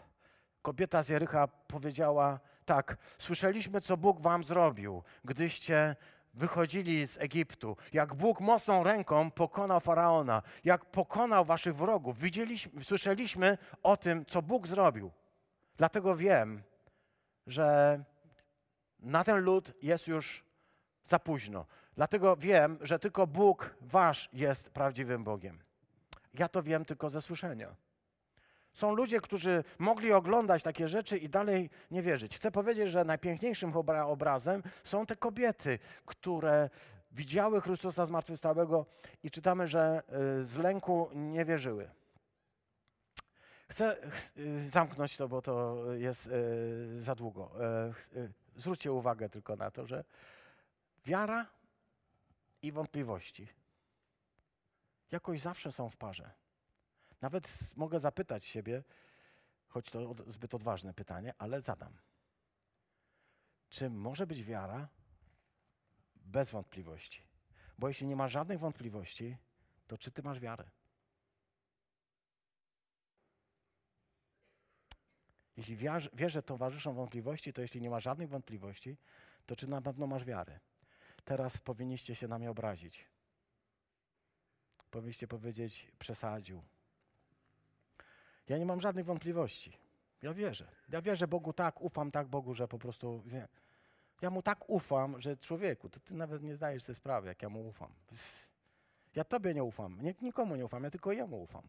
kobieta z Jericha, powiedziała tak: Słyszeliśmy, co Bóg wam zrobił, gdyście wychodzili z Egiptu, jak Bóg mocną ręką pokonał faraona, jak pokonał waszych wrogów. Widzieliśmy, słyszeliśmy o tym, co Bóg zrobił. Dlatego wiem, że na ten lud jest już za późno. Dlatego wiem, że tylko Bóg wasz jest prawdziwym Bogiem. Ja to wiem tylko ze słyszenia. Są ludzie, którzy mogli oglądać takie rzeczy i dalej nie wierzyć. Chcę powiedzieć, że najpiękniejszym obrazem są te kobiety, które widziały Chrystusa zmartwychwstałego i czytamy, że y, z lęku nie wierzyły. Chcę y, zamknąć to, bo to jest y, za długo. Zwróćcie uwagę tylko na to, że wiara i wątpliwości jakoś zawsze są w parze. Nawet mogę zapytać siebie, choć to zbyt odważne pytanie, ale zadam. Czy może być wiara bez wątpliwości? Bo jeśli nie ma żadnych wątpliwości, to czy ty masz wiarę? Jeśli wierze towarzyszą wątpliwości, to jeśli nie ma żadnych wątpliwości, to czy na pewno masz wiarę? Teraz powinniście się na mnie obrazić. Powinniście powiedzieć, przesadził, ja nie mam żadnych wątpliwości. Ja wierzę. Ja wierzę Bogu tak, ufam tak Bogu, że po prostu. Ja mu tak ufam, że człowieku, to ty nawet nie zdajesz sobie sprawy, jak ja mu ufam. Ja tobie nie ufam, nikomu nie ufam, ja tylko jemu ufam.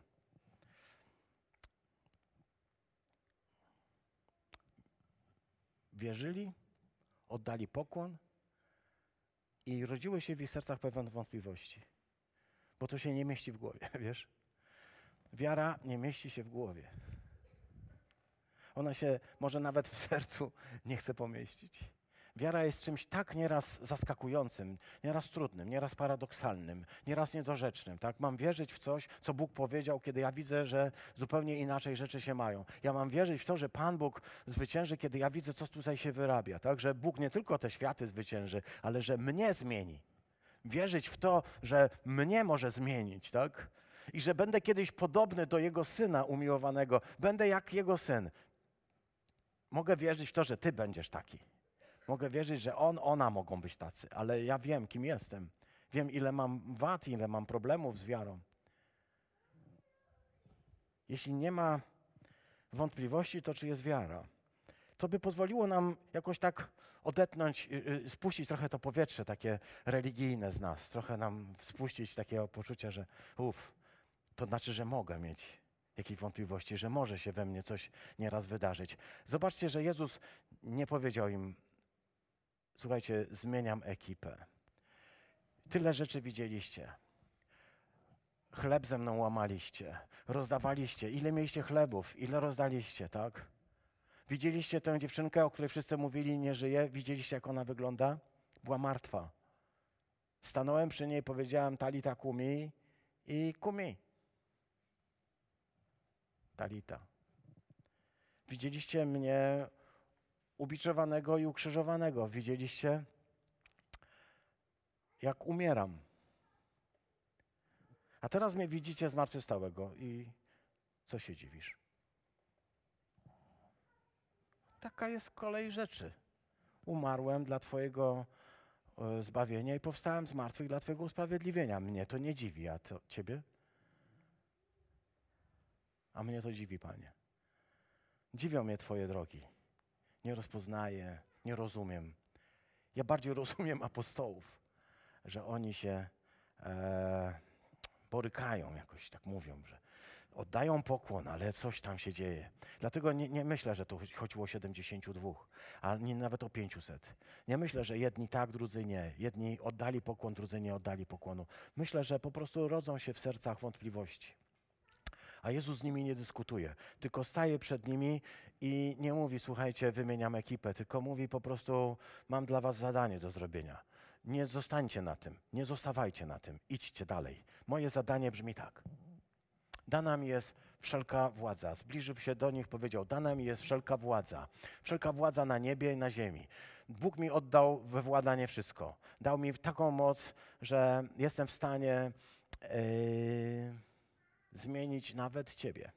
Wierzyli, oddali pokłon i rodziły się w ich sercach pewne wątpliwości. Bo to się nie mieści w głowie, wiesz? Wiara nie mieści się w głowie. Ona się może nawet w sercu nie chce pomieścić. Wiara jest czymś tak nieraz zaskakującym, nieraz trudnym, nieraz paradoksalnym, nieraz niedorzecznym. Tak? Mam wierzyć w coś, co Bóg powiedział, kiedy ja widzę, że zupełnie inaczej rzeczy się mają. Ja mam wierzyć w to, że Pan Bóg zwycięży, kiedy ja widzę, co tutaj się wyrabia. Tak? Że Bóg nie tylko te światy zwycięży, ale że mnie zmieni. Wierzyć w to, że mnie może zmienić. Tak? i że będę kiedyś podobny do Jego Syna umiłowanego, będę jak Jego Syn. Mogę wierzyć w to, że Ty będziesz taki. Mogę wierzyć, że On, ona mogą być tacy, ale ja wiem, kim jestem. Wiem, ile mam wad, ile mam problemów z wiarą. Jeśli nie ma wątpliwości, to czy jest wiara? To by pozwoliło nam jakoś tak odetnąć, y, y, spuścić trochę to powietrze takie religijne z nas, trochę nam spuścić takiego poczucia, że uff, to znaczy, że mogę mieć jakieś wątpliwości, że może się we mnie coś nieraz wydarzyć. Zobaczcie, że Jezus nie powiedział im, słuchajcie, zmieniam ekipę. Tyle rzeczy widzieliście. Chleb ze mną łamaliście, rozdawaliście. Ile mieliście chlebów, ile rozdaliście, tak? Widzieliście tę dziewczynkę, o której wszyscy mówili, nie żyje? Widzieliście, jak ona wygląda? Była martwa. Stanąłem przy niej, powiedziałem talita kumi i kumi. Talita. Widzieliście mnie ubiczowanego i ukrzyżowanego. Widzieliście, jak umieram. A teraz mnie widzicie zmartwychwstałego i co się dziwisz? Taka jest kolej rzeczy. Umarłem dla Twojego e, zbawienia i powstałem z martwych dla Twojego usprawiedliwienia. Mnie to nie dziwi, a to Ciebie? A mnie to dziwi, Panie. Dziwią mnie Twoje drogi. Nie rozpoznaję, nie rozumiem. Ja bardziej rozumiem apostołów, że oni się e, borykają jakoś, tak mówią, że oddają pokłon, ale coś tam się dzieje. Dlatego nie, nie myślę, że to chodzi- chodziło o 72, a nie nawet o 500. Nie myślę, że jedni tak, drudzy nie. Jedni oddali pokłon, drudzy nie oddali pokłonu. Myślę, że po prostu rodzą się w sercach wątpliwości. A Jezus z nimi nie dyskutuje, tylko staje przed nimi i nie mówi, słuchajcie, wymieniam ekipę, tylko mówi po prostu, mam dla was zadanie do zrobienia. Nie zostańcie na tym, nie zostawajcie na tym, idźcie dalej. Moje zadanie brzmi tak. Dana mi jest wszelka władza. Zbliżył się do nich, powiedział: Dana mi jest wszelka władza. Wszelka władza na niebie i na ziemi. Bóg mi oddał we władanie wszystko. Dał mi taką moc, że jestem w stanie yy, zmienić nawet Ciebie.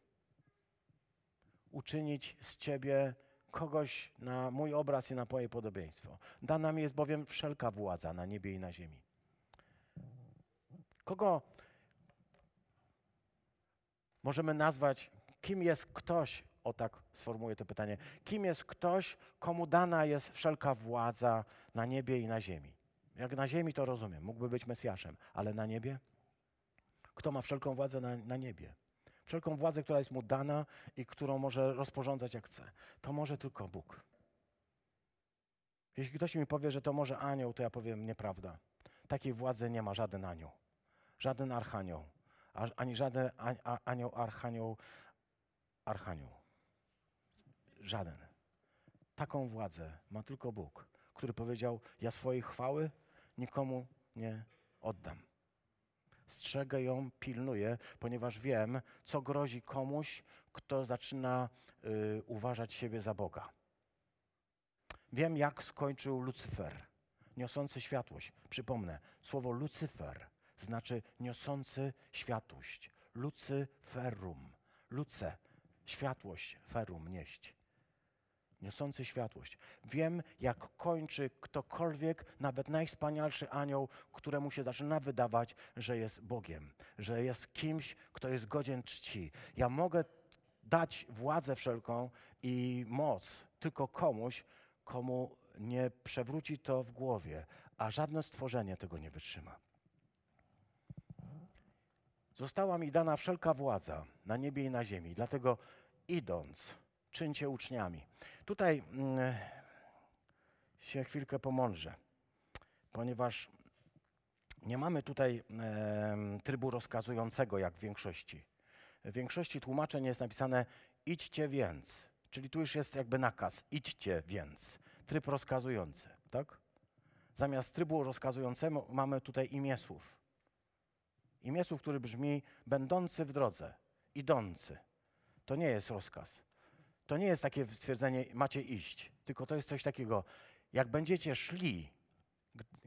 Uczynić z Ciebie kogoś na mój obraz i na moje podobieństwo. Dana mi jest bowiem wszelka władza na niebie i na ziemi. Kogo możemy nazwać, kim jest ktoś, o tak sformułuję to pytanie, kim jest ktoś, komu dana jest wszelka władza na niebie i na ziemi? Jak na ziemi to rozumiem, mógłby być Mesjaszem, ale na niebie? Kto ma wszelką władzę na, na niebie? Wszelką władzę, która jest mu dana i którą może rozporządzać jak chce. To może tylko Bóg. Jeśli ktoś mi powie, że to może anioł, to ja powiem nieprawda. Takiej władzy nie ma żaden anioł, żaden archanioł, ani żaden anioł, archanioł, archanioł. Żaden. Taką władzę ma tylko Bóg, który powiedział: Ja swojej chwały nikomu nie oddam. Strzegę ją, pilnuję, ponieważ wiem, co grozi komuś, kto zaczyna y, uważać siebie za Boga. Wiem, jak skończył Lucyfer, niosący światłość. Przypomnę, słowo Lucyfer znaczy niosący światłość. Lucyferum. Luce, światłość, ferum, nieść. Niosący światłość. Wiem, jak kończy ktokolwiek, nawet najwspanialszy anioł, któremu się zaczyna wydawać, że jest Bogiem, że jest kimś, kto jest godzien czci. Ja mogę dać władzę wszelką i moc tylko komuś, komu nie przewróci to w głowie, a żadne stworzenie tego nie wytrzyma. Została mi dana wszelka władza na niebie i na ziemi, dlatego idąc, czyńcie uczniami. Tutaj mm, się chwilkę pomądrzę, ponieważ nie mamy tutaj trybu rozkazującego jak w większości. W większości tłumaczeń jest napisane idźcie więc, czyli tu już jest jakby nakaz, idźcie więc, tryb rozkazujący, tak? Zamiast trybu rozkazującego mamy tutaj imię słów. Imię słów, który brzmi będący w drodze, idący. To nie jest rozkaz. To nie jest takie stwierdzenie macie iść, tylko to jest coś takiego, jak będziecie szli,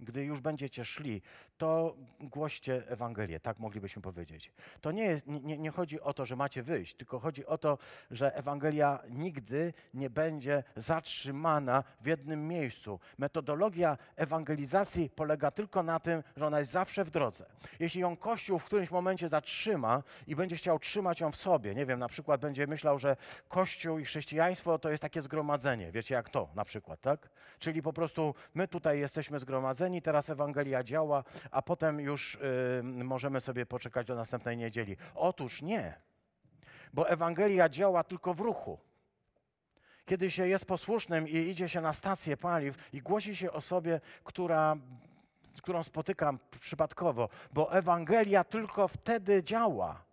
gdy już będziecie szli, to głoście Ewangelię, tak moglibyśmy powiedzieć. To nie, jest, nie, nie chodzi o to, że macie wyjść, tylko chodzi o to, że Ewangelia nigdy nie będzie zatrzymana w jednym miejscu. Metodologia ewangelizacji polega tylko na tym, że ona jest zawsze w drodze. Jeśli ją Kościół w którymś momencie zatrzyma i będzie chciał trzymać ją w sobie, nie wiem, na przykład będzie myślał, że Kościół i chrześcijaństwo to jest takie zgromadzenie, wiecie jak to na przykład, tak? Czyli po prostu my tutaj jesteśmy zgromadzeni, teraz Ewangelia działa, a potem już y, możemy sobie poczekać do następnej niedzieli. Otóż nie, bo Ewangelia działa tylko w ruchu. Kiedy się jest posłusznym i idzie się na stację paliw i głosi się osobie, która, którą spotykam przypadkowo, bo Ewangelia tylko wtedy działa.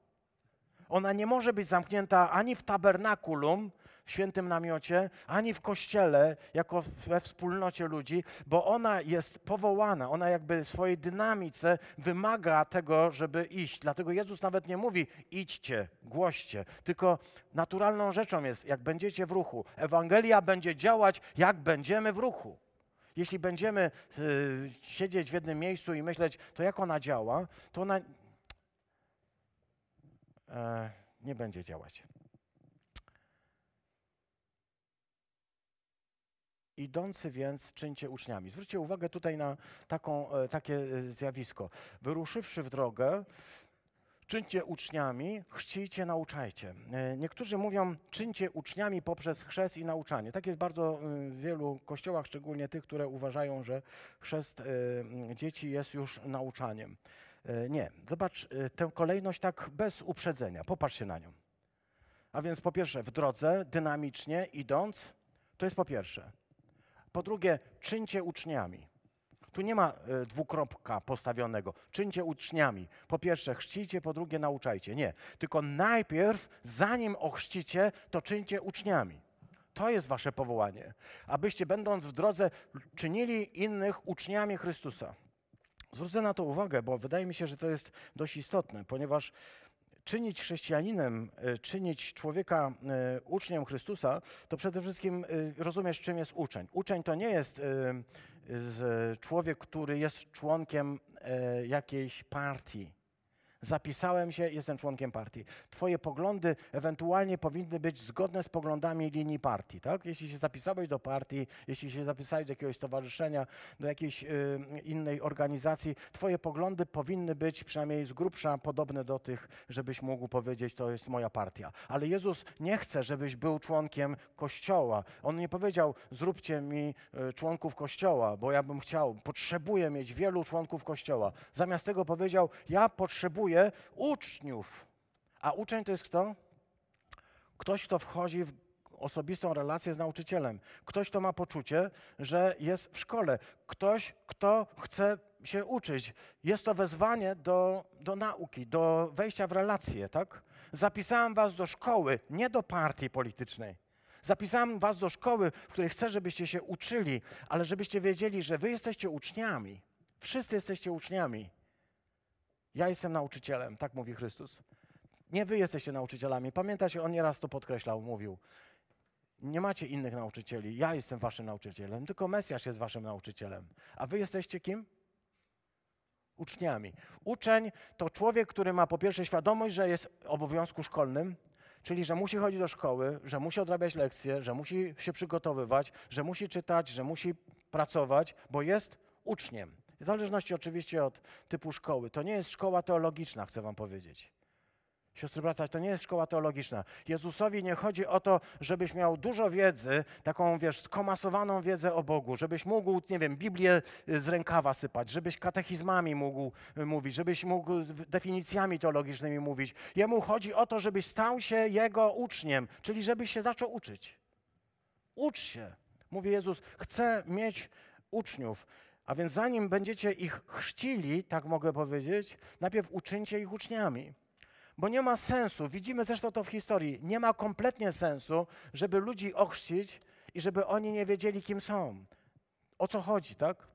Ona nie może być zamknięta ani w tabernakulum, w świętym namiocie, ani w kościele, jako we wspólnocie ludzi, bo ona jest powołana, ona jakby w swojej dynamice wymaga tego, żeby iść. Dlatego Jezus nawet nie mówi idźcie, głoście, tylko naturalną rzeczą jest, jak będziecie w ruchu. Ewangelia będzie działać, jak będziemy w ruchu. Jeśli będziemy y, siedzieć w jednym miejscu i myśleć, to jak ona działa, to ona e, nie będzie działać. Idący więc czyńcie uczniami. Zwróćcie uwagę tutaj na taką, e, takie e, zjawisko. Wyruszywszy w drogę, czyńcie uczniami, chcijcie, nauczajcie. E, niektórzy mówią, czyńcie uczniami poprzez chrzest i nauczanie. Tak jest bardzo w wielu kościołach, szczególnie tych, które uważają, że chrzest dzieci jest już nauczaniem. Nie, zobacz tę kolejność tak bez uprzedzenia. Popatrzcie na nią. A więc po pierwsze, w drodze, dynamicznie idąc, to jest po pierwsze. Po drugie, czyńcie uczniami. Tu nie ma y, dwukropka postawionego. Czyńcie uczniami. Po pierwsze, chrzcijcie, po drugie, nauczajcie. Nie. Tylko najpierw, zanim ochrzcicie, to czyńcie uczniami. To jest wasze powołanie. Abyście, będąc w drodze, czynili innych uczniami Chrystusa. Zwrócę na to uwagę, bo wydaje mi się, że to jest dość istotne, ponieważ czynić chrześcijaninem, e, czynić człowieka e, uczniem Chrystusa, to przede wszystkim e, rozumiesz, czym jest uczeń. Uczeń to nie jest człowiek, który jest członkiem jakiejś partii zapisałem się, jestem członkiem partii. Twoje poglądy ewentualnie powinny być zgodne z poglądami linii partii, tak? Jeśli się zapisałeś do partii, jeśli się zapisałeś do jakiegoś stowarzyszenia, do jakiejś y, innej organizacji, twoje poglądy powinny być przynajmniej z grubsza podobne do tych, żebyś mógł powiedzieć, to jest moja partia. Ale Jezus nie chce, żebyś był członkiem Kościoła. On nie powiedział, zróbcie mi y, członków Kościoła, bo ja bym chciał, potrzebuję mieć wielu członków Kościoła. Zamiast tego powiedział, ja potrzebuję uczniów. A uczeń to jest kto? Ktoś, kto wchodzi w osobistą relację z nauczycielem. Ktoś, kto ma poczucie, że jest w szkole. Ktoś, kto chce się uczyć. Jest to wezwanie do, do nauki, do wejścia w relacje, tak? Zapisałem was do szkoły, nie do partii politycznej. Zapisałem was do szkoły, w której chcę, żebyście się uczyli, ale żebyście wiedzieli, że wy jesteście uczniami. Wszyscy jesteście uczniami. Ja jestem nauczycielem, tak mówi Chrystus. Nie wy jesteście nauczycielami. Pamiętacie, on nieraz to podkreślał, mówił. Nie macie innych nauczycieli. Ja jestem waszym nauczycielem. Tylko Mesjasz jest waszym nauczycielem. A wy jesteście kim? Uczniami. Uczeń to człowiek, który ma po pierwsze świadomość, że jest obowiązku szkolnym, czyli że musi chodzić do szkoły, że musi odrabiać lekcje, że musi się przygotowywać, że musi czytać, że musi pracować, bo jest uczniem. W zależności oczywiście od typu szkoły. To nie jest szkoła teologiczna, chcę wam powiedzieć. Siostry bracia, to nie jest szkoła teologiczna. Jezusowi nie chodzi o to, żebyś miał dużo wiedzy, taką, wiesz, skomasowaną wiedzę o Bogu, żebyś mógł, nie wiem, Biblię y, z rękawa sypać, żebyś katechizmami mógł y, mówić, żebyś mógł definicjami teologicznymi mówić. Jemu chodzi o to, żebyś stał się Jego uczniem, czyli żebyś się zaczął uczyć. Ucz się. Mówi Jezus, chcę mieć uczniów. A więc zanim będziecie ich chrzcili, tak mogę powiedzieć, najpierw uczyńcie ich uczniami. Bo nie ma sensu, widzimy zresztą to w historii, nie ma kompletnie sensu, żeby ludzi ochrzcić i żeby oni nie wiedzieli, kim są. O co chodzi, tak?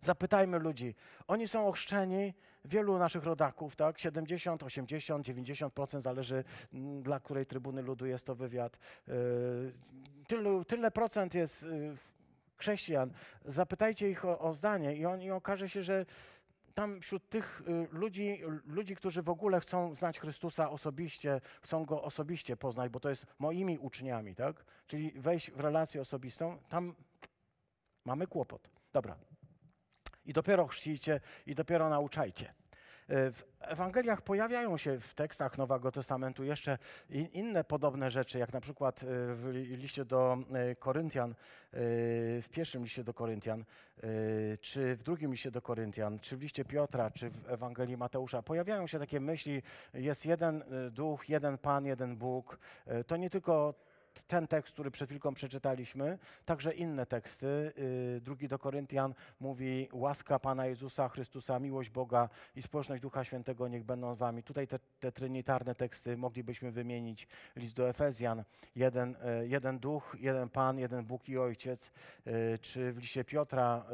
Zapytajmy ludzi. Oni są ochrzczeni, wielu naszych rodaków, tak? 70, 80, 90% zależy mm, dla której trybuny ludu jest to wywiad. Yy, tyle, tyle procent jest yy, chrześcijan, zapytajcie ich o, o zdanie i, on, i okaże się, że tam wśród tych y, ludzi, ludzi, którzy w ogóle chcą znać Chrystusa osobiście, chcą Go osobiście poznać, bo to jest moimi uczniami, tak? Czyli wejść w relację osobistą, tam mamy kłopot. Dobra. I dopiero chrzcijcie, i dopiero nauczajcie. E, w Ewangeliach pojawiają się w tekstach Nowego Testamentu jeszcze inne podobne rzeczy, jak na przykład e, w liście do e, Koryntian, w pierwszym liście do Koryntian, czy w drugim liście do Koryntian, czy w liście Piotra, czy w Ewangelii Mateusza. Pojawiają się takie myśli, jest jeden duch, jeden Pan, jeden Bóg. To nie tylko ten tekst, który przed chwilką przeczytaliśmy, także inne teksty. Y, Drugi do Koryntian mówi łaska Pana Jezusa Chrystusa, miłość Boga i społeczność Ducha Świętego niech będą z wami. Tutaj te, te trinitarne teksty moglibyśmy wymienić. List do Efezjan, jeden, y, jeden Duch, jeden Pan, jeden Bóg i Ojciec. Y, Czy w liście Piotra,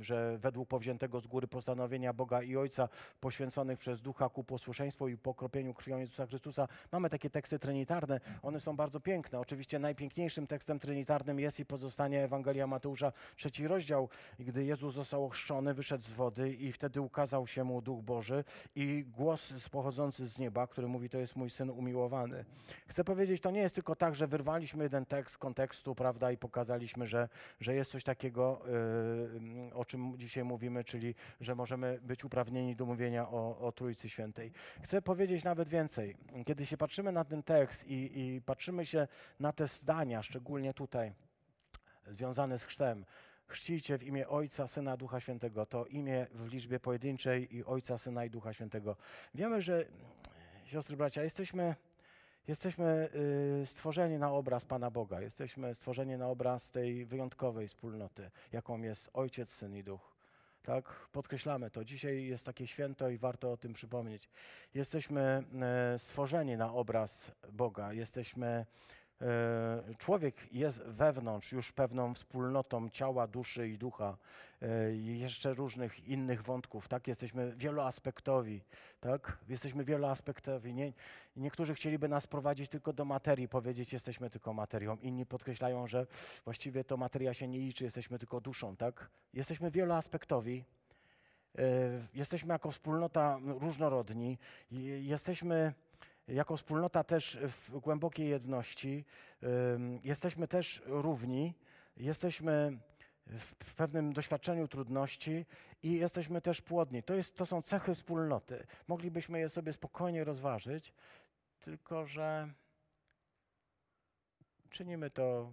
że według powziętego z góry postanowienia Boga i Ojca poświęconych przez Ducha ku posłuszeństwu i pokropieniu krwią Jezusa Chrystusa. Mamy takie teksty trinitarne, one są bardzo piękne. Oczywiście najpiękniejszym tekstem trinitarnym jest i pozostanie Ewangelia Mateusza, trzeci rozdział, gdy Jezus został ochrzczony, wyszedł z wody i wtedy ukazał się mu Duch Boży i głos pochodzący z nieba, który mówi, to jest mój Syn umiłowany. Chcę powiedzieć, to nie jest tylko tak, że wyrwaliśmy jeden tekst z kontekstu, prawda, i pokazaliśmy, że, że jest coś takiego, yy, o czym dzisiaj mówimy, czyli że możemy być uprawnieni do mówienia o, o Trójcy Świętej. Chcę powiedzieć nawet więcej. Kiedy się patrzymy na ten tekst i, i patrzymy się na te zdania, szczególnie tutaj, związane z chrztem, chrzcijcie w imię Ojca, Syna, Ducha Świętego, to imię w liczbie pojedynczej i Ojca, Syna i Ducha Świętego. Wiemy, że, siostry, bracia, jesteśmy, jesteśmy y, stworzeni na obraz Pana Boga, jesteśmy stworzeni na obraz tej wyjątkowej wspólnoty, jaką jest Ojciec, Syn i Duch. Tak, podkreślamy to. Dzisiaj jest takie święto i warto o tym przypomnieć. Jesteśmy e, stworzeni na obraz Boga. Jesteśmy, człowiek jest wewnątrz już pewną wspólnotą ciała, duszy i ducha. E, i jeszcze różnych innych wątków. Tak, jesteśmy wieloaspektowi. Tak, jesteśmy wieloaspektowi. Nie, niektórzy chcieliby nas prowadzić tylko do materii, powiedzieć, jesteśmy tylko materią. Inni podkreślają, że właściwie to materia się nie liczy, jesteśmy tylko duszą. Tak, jesteśmy wieloaspektowi. E, Jesteśmy jako wspólnota różnorodni, jesteśmy jako wspólnota też w głębokiej jedności, jesteśmy też równi, jesteśmy w pewnym doświadczeniu trudności i jesteśmy też płodni. To, jest, to są cechy wspólnoty. Moglibyśmy je sobie spokojnie rozważyć, tylko że czynimy to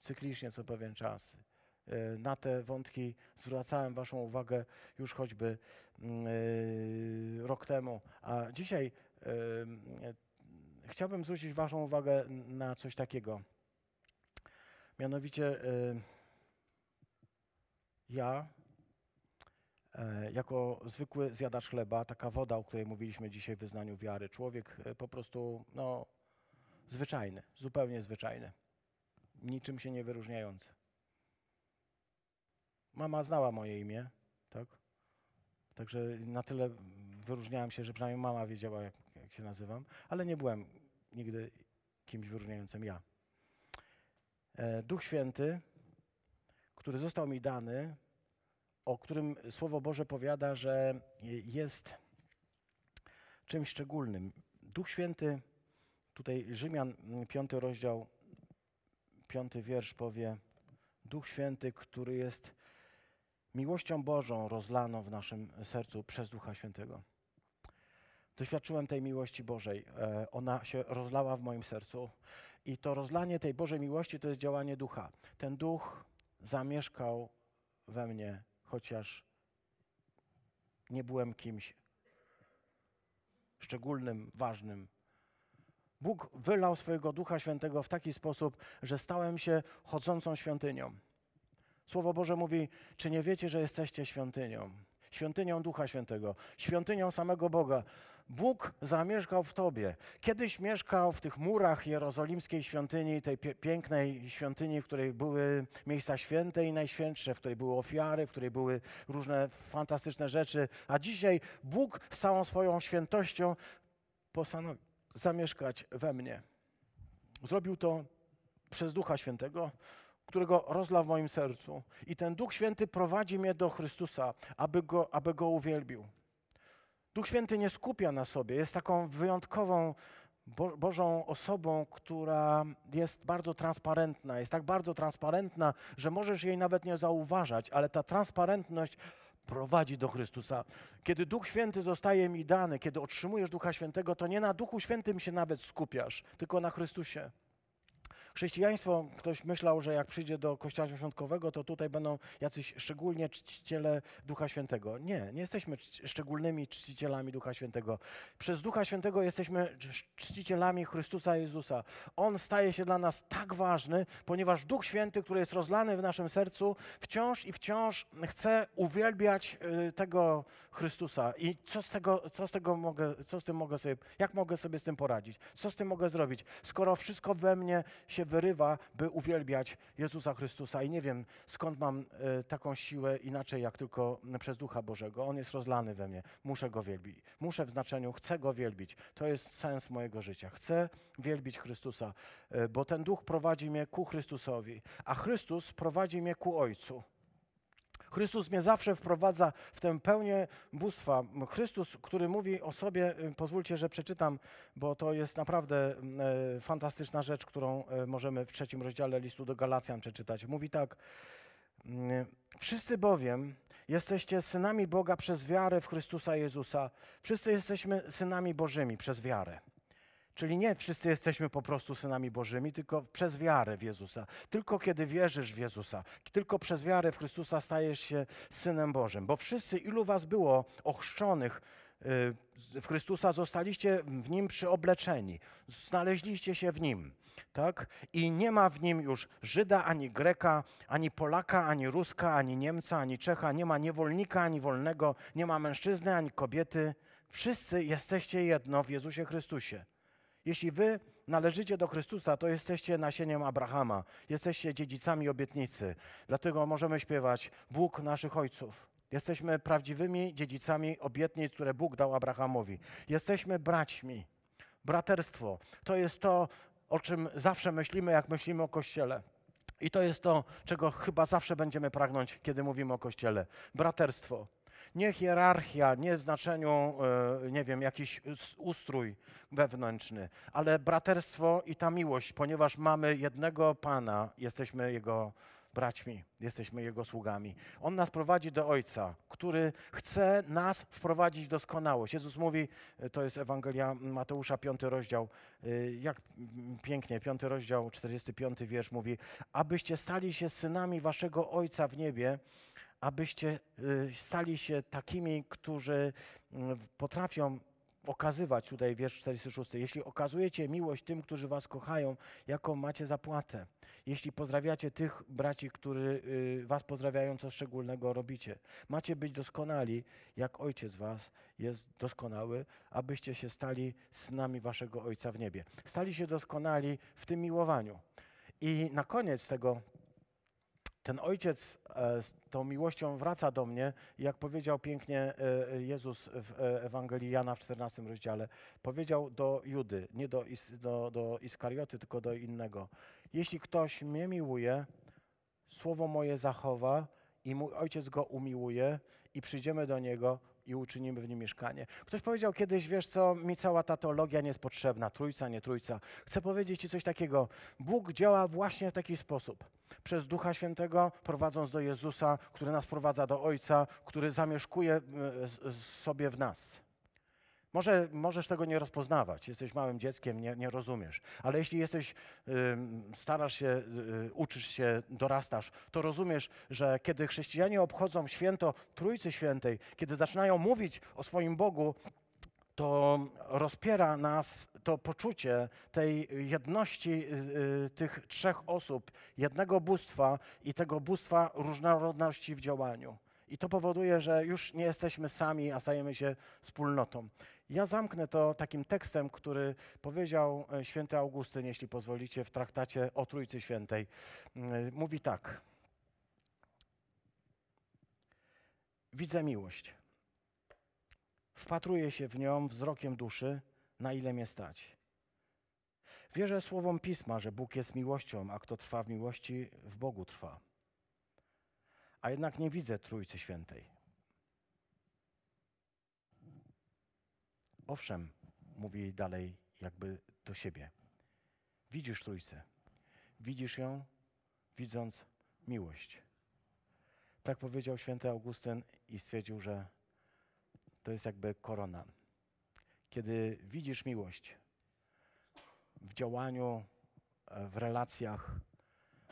cyklicznie co pewien czas. Y, Na te wątki zwracałem Waszą uwagę już choćby mm, y, rok temu. A dzisiaj chciałbym zwrócić Waszą uwagę na coś takiego. Mianowicie ja, e, jako zwykły zjadacz chleba, taka woda, o której mówiliśmy dzisiaj w wyznaniu wiary, człowiek e, po prostu no, zwyczajny, zupełnie zwyczajny, niczym się nie wyróżniający. Mama znała moje imię, tak? Także na tyle wyróżniałem się, że przynajmniej mama wiedziała, jak, jak się nazywam, ale nie byłem nigdy kimś wyróżniającym ja. E, Duch Święty, który został mi dany, o którym Słowo Boże powiada, że je- jest czymś szczególnym. Duch Święty, tutaj Rzymian, mm, piąty rozdział, piąty wiersz powie, Duch Święty, który jest miłością Bożą rozlaną w naszym sercu przez Ducha Świętego. Doświadczyłem tej miłości Bożej. E, Ona się rozlała w moim sercu. I to rozlanie tej Bożej miłości to jest działanie Ducha. Ten Duch zamieszkał we mnie, chociaż nie byłem kimś szczególnym, ważnym. Bóg wylał swojego Ducha Świętego w taki sposób, że stałem się chodzącą świątynią. Słowo Boże mówi, czy nie wiecie, że jesteście świątynią? Świątynią Ducha Świętego, świątynią samego Boga. Bóg zamieszkał w tobie. Kiedyś mieszkał w tych murach jerozolimskiej świątyni, tej pięknej świątyni, w której były miejsca święte i najświętsze, w której były ofiary, w której były różne fantastyczne rzeczy. A dzisiaj Bóg z całą swoją świętością postanowił zamieszkać we mnie. Zrobił to przez Ducha Świętego, którego rozlał w moim sercu. I ten Duch Święty prowadzi mnie do Chrystusa, aby go, aby go uwielbił. Duch Święty nie skupia na sobie, jest taką wyjątkową Bo Bożą osobą, która jest bardzo transparentna. Jest tak bardzo transparentna, że możesz jej nawet nie zauważać, ale ta transparentność prowadzi do Chrystusa. Kiedy Duch Święty zostaje mi dany, kiedy otrzymujesz Ducha Świętego, to nie na Duchu Świętym się nawet skupiasz, tylko na Chrystusie. Chrześcijaństwo, ktoś myślał, że jak przyjdzie do kościoła świątkowego, to tutaj będą jacyś szczególnie czciciele Ducha Świętego. Nie, nie jesteśmy szczególnymi czcicielami Ducha Świętego. Przez Ducha Świętego jesteśmy cz- czcicielami Chrystusa Jezusa. On staje się dla nas tak ważny, ponieważ Duch Święty, który jest rozlany w naszym sercu, wciąż i wciąż chce uwielbiać y, tego Chrystusa. I co z tego, co z tego mogę, co z tym mogę sobie, jak mogę sobie z tym poradzić? Co z tym mogę zrobić? Skoro wszystko we mnie się wyrywa, by uwielbiać Jezusa Chrystusa i nie wiem, skąd mam e, taką siłę inaczej, jak tylko przez Ducha Bożego. On jest rozlany we mnie. Muszę Go wielbić. Muszę w znaczeniu, chcę Go wielbić. To jest sens mojego życia. Chcę wielbić Chrystusa, e, bo ten Duch prowadzi mnie ku Chrystusowi, a Chrystus prowadzi mnie ku Ojcu. Chrystus mnie zawsze wprowadza w tę pełnię bóstwa. Chrystus, który mówi o sobie, y, pozwólcie, że przeczytam, bo to jest naprawdę e, fantastyczna rzecz, którą e, możemy w trzecim rozdziale listu do Galacjan przeczytać. Mówi tak: mm, Wszyscy bowiem jesteście synami Boga przez wiarę w Chrystusa Jezusa. Wszyscy jesteśmy synami Bożymi przez wiarę. Czyli nie wszyscy jesteśmy po prostu synami Bożymi, tylko przez wiarę w Jezusa. Tylko kiedy wierzysz w Jezusa, tylko przez wiarę w Chrystusa stajesz się synem Bożym. Bo wszyscy, ilu was było ochrzczonych y, w Chrystusa, zostaliście w nim przyobleczeni, znaleźliście się w nim. Tak? I nie ma w nim już Żyda, ani Greka, ani Polaka, ani Ruska, ani Niemca, ani Czecha, nie ma niewolnika, ani wolnego, nie ma mężczyzny, ani kobiety. Wszyscy jesteście jedno w Jezusie Chrystusie. Jeśli wy należycie do Chrystusa, to jesteście nasieniem Abrahama, jesteście dziedzicami obietnicy. Dlatego możemy śpiewać Bóg naszych ojców. Jesteśmy prawdziwymi dziedzicami obietnic, które Bóg dał Abrahamowi. Jesteśmy braćmi. Braterstwo to jest to, o czym zawsze myślimy, jak myślimy o Kościele. I to jest to, czego chyba zawsze będziemy pragnąć, kiedy mówimy o Kościele. Braterstwo. Nie hierarchia, nie w znaczeniu, e, nie wiem, jakiś ustrój wewnętrzny, ale braterstwo i ta miłość, ponieważ mamy jednego Pana, jesteśmy Jego braćmi, jesteśmy Jego sługami. On nas prowadzi do Ojca, który chce nas wprowadzić w doskonałość. Jezus mówi, e, to jest Ewangelia Mateusza, piąty rozdział, e, jak pięknie, piąty rozdział, 45 wiersz mówi, abyście stali się synami waszego Ojca w niebie, abyście y, stali się takimi, którzy mm, potrafią okazywać, tutaj wiersz 46, jeśli okazujecie miłość tym, którzy was kochają, jaką macie zapłatę. Jeśli pozdrawiacie tych braci, którzy y, was pozdrawiają, co szczególnego robicie. Macie być doskonali, jak Ojciec was jest doskonały, abyście się stali synami waszego Ojca w niebie. Stali się doskonali w tym miłowaniu. I na koniec tego ten ojciec e, z tą miłością wraca do mnie jak powiedział pięknie e, Jezus w e, Ewangelii Jana w 14 rozdziale, powiedział do Judy, nie do, do, do Iskarioty, tylko do innego. Jeśli ktoś mnie miłuje, słowo moje zachowa i mój ojciec go umiłuje i przyjdziemy do niego i uczynimy w nim mieszkanie. Ktoś powiedział kiedyś, wiesz co, mi cała ta teologia nie jest potrzebna, trójca, nie trójca. Chcę powiedzieć ci coś takiego. Bóg działa właśnie w taki sposób. Przez Ducha Świętego, prowadząc do Jezusa, który nas prowadza do Ojca, który zamieszkuje e, sobie w nas. Może możesz tego nie rozpoznawać, jesteś małym dzieckiem, nie, nie rozumiesz, ale jeśli jesteś, ym, starasz się, y, uczysz się, dorastasz, to rozumiesz, że kiedy chrześcijanie obchodzą święto Trójcy Świętej, kiedy zaczynają mówić o swoim Bogu, to rozpiera nas to poczucie tej jedności y, y, tych trzech osób, jednego bóstwa i tego bóstwa różnorodności w działaniu. I to powoduje, że już nie jesteśmy sami, a stajemy się wspólnotą. Ja zamknę to takim tekstem, który powiedział e, święty Augustyn, jeśli pozwolicie, w traktacie o Trójcy Świętej. Mm, Mówi tak. Widzę miłość. Wpatruję się w nią wzrokiem duszy, na ile mnie stać. Wierzę słowom Pisma, że Bóg jest miłością, a kto trwa w miłości, w Bogu trwa. A jednak nie widzę Trójcy Świętej. Owszem, mówi dalej jakby do siebie. Widzisz Trójcę. Widzisz ją, widząc miłość. Tak powiedział święty Augustyn i stwierdził, że to jest jakby korona. Kiedy widzisz miłość w działaniu w relacjach.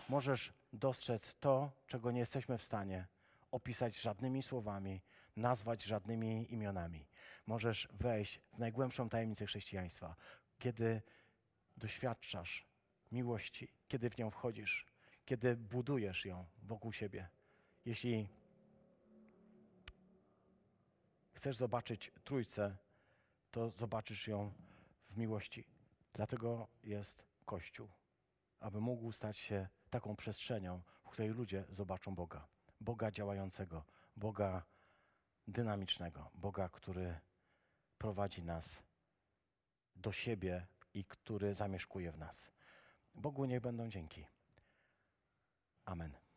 Możesz dostrzec to, czego nie jesteśmy w stanie opisać żadnymi słowami, nazwać żadnymi imionami. Możesz wejść w najgłębszą tajemnicę chrześcijaństwa, kiedy doświadczasz miłości, kiedy w nią wchodzisz, kiedy budujesz ją wokół siebie. Jeśli chcesz zobaczyć Trójcę, to zobaczysz ją w miłości. Dlatego jest Kościół, aby mógł stać się taką przestrzenią, w której ludzie zobaczą Boga. Boga działającego, Boga dynamicznego, Boga, który prowadzi nas do siebie i który zamieszkuje w nas. Bogu niech będą dzięki. Amen.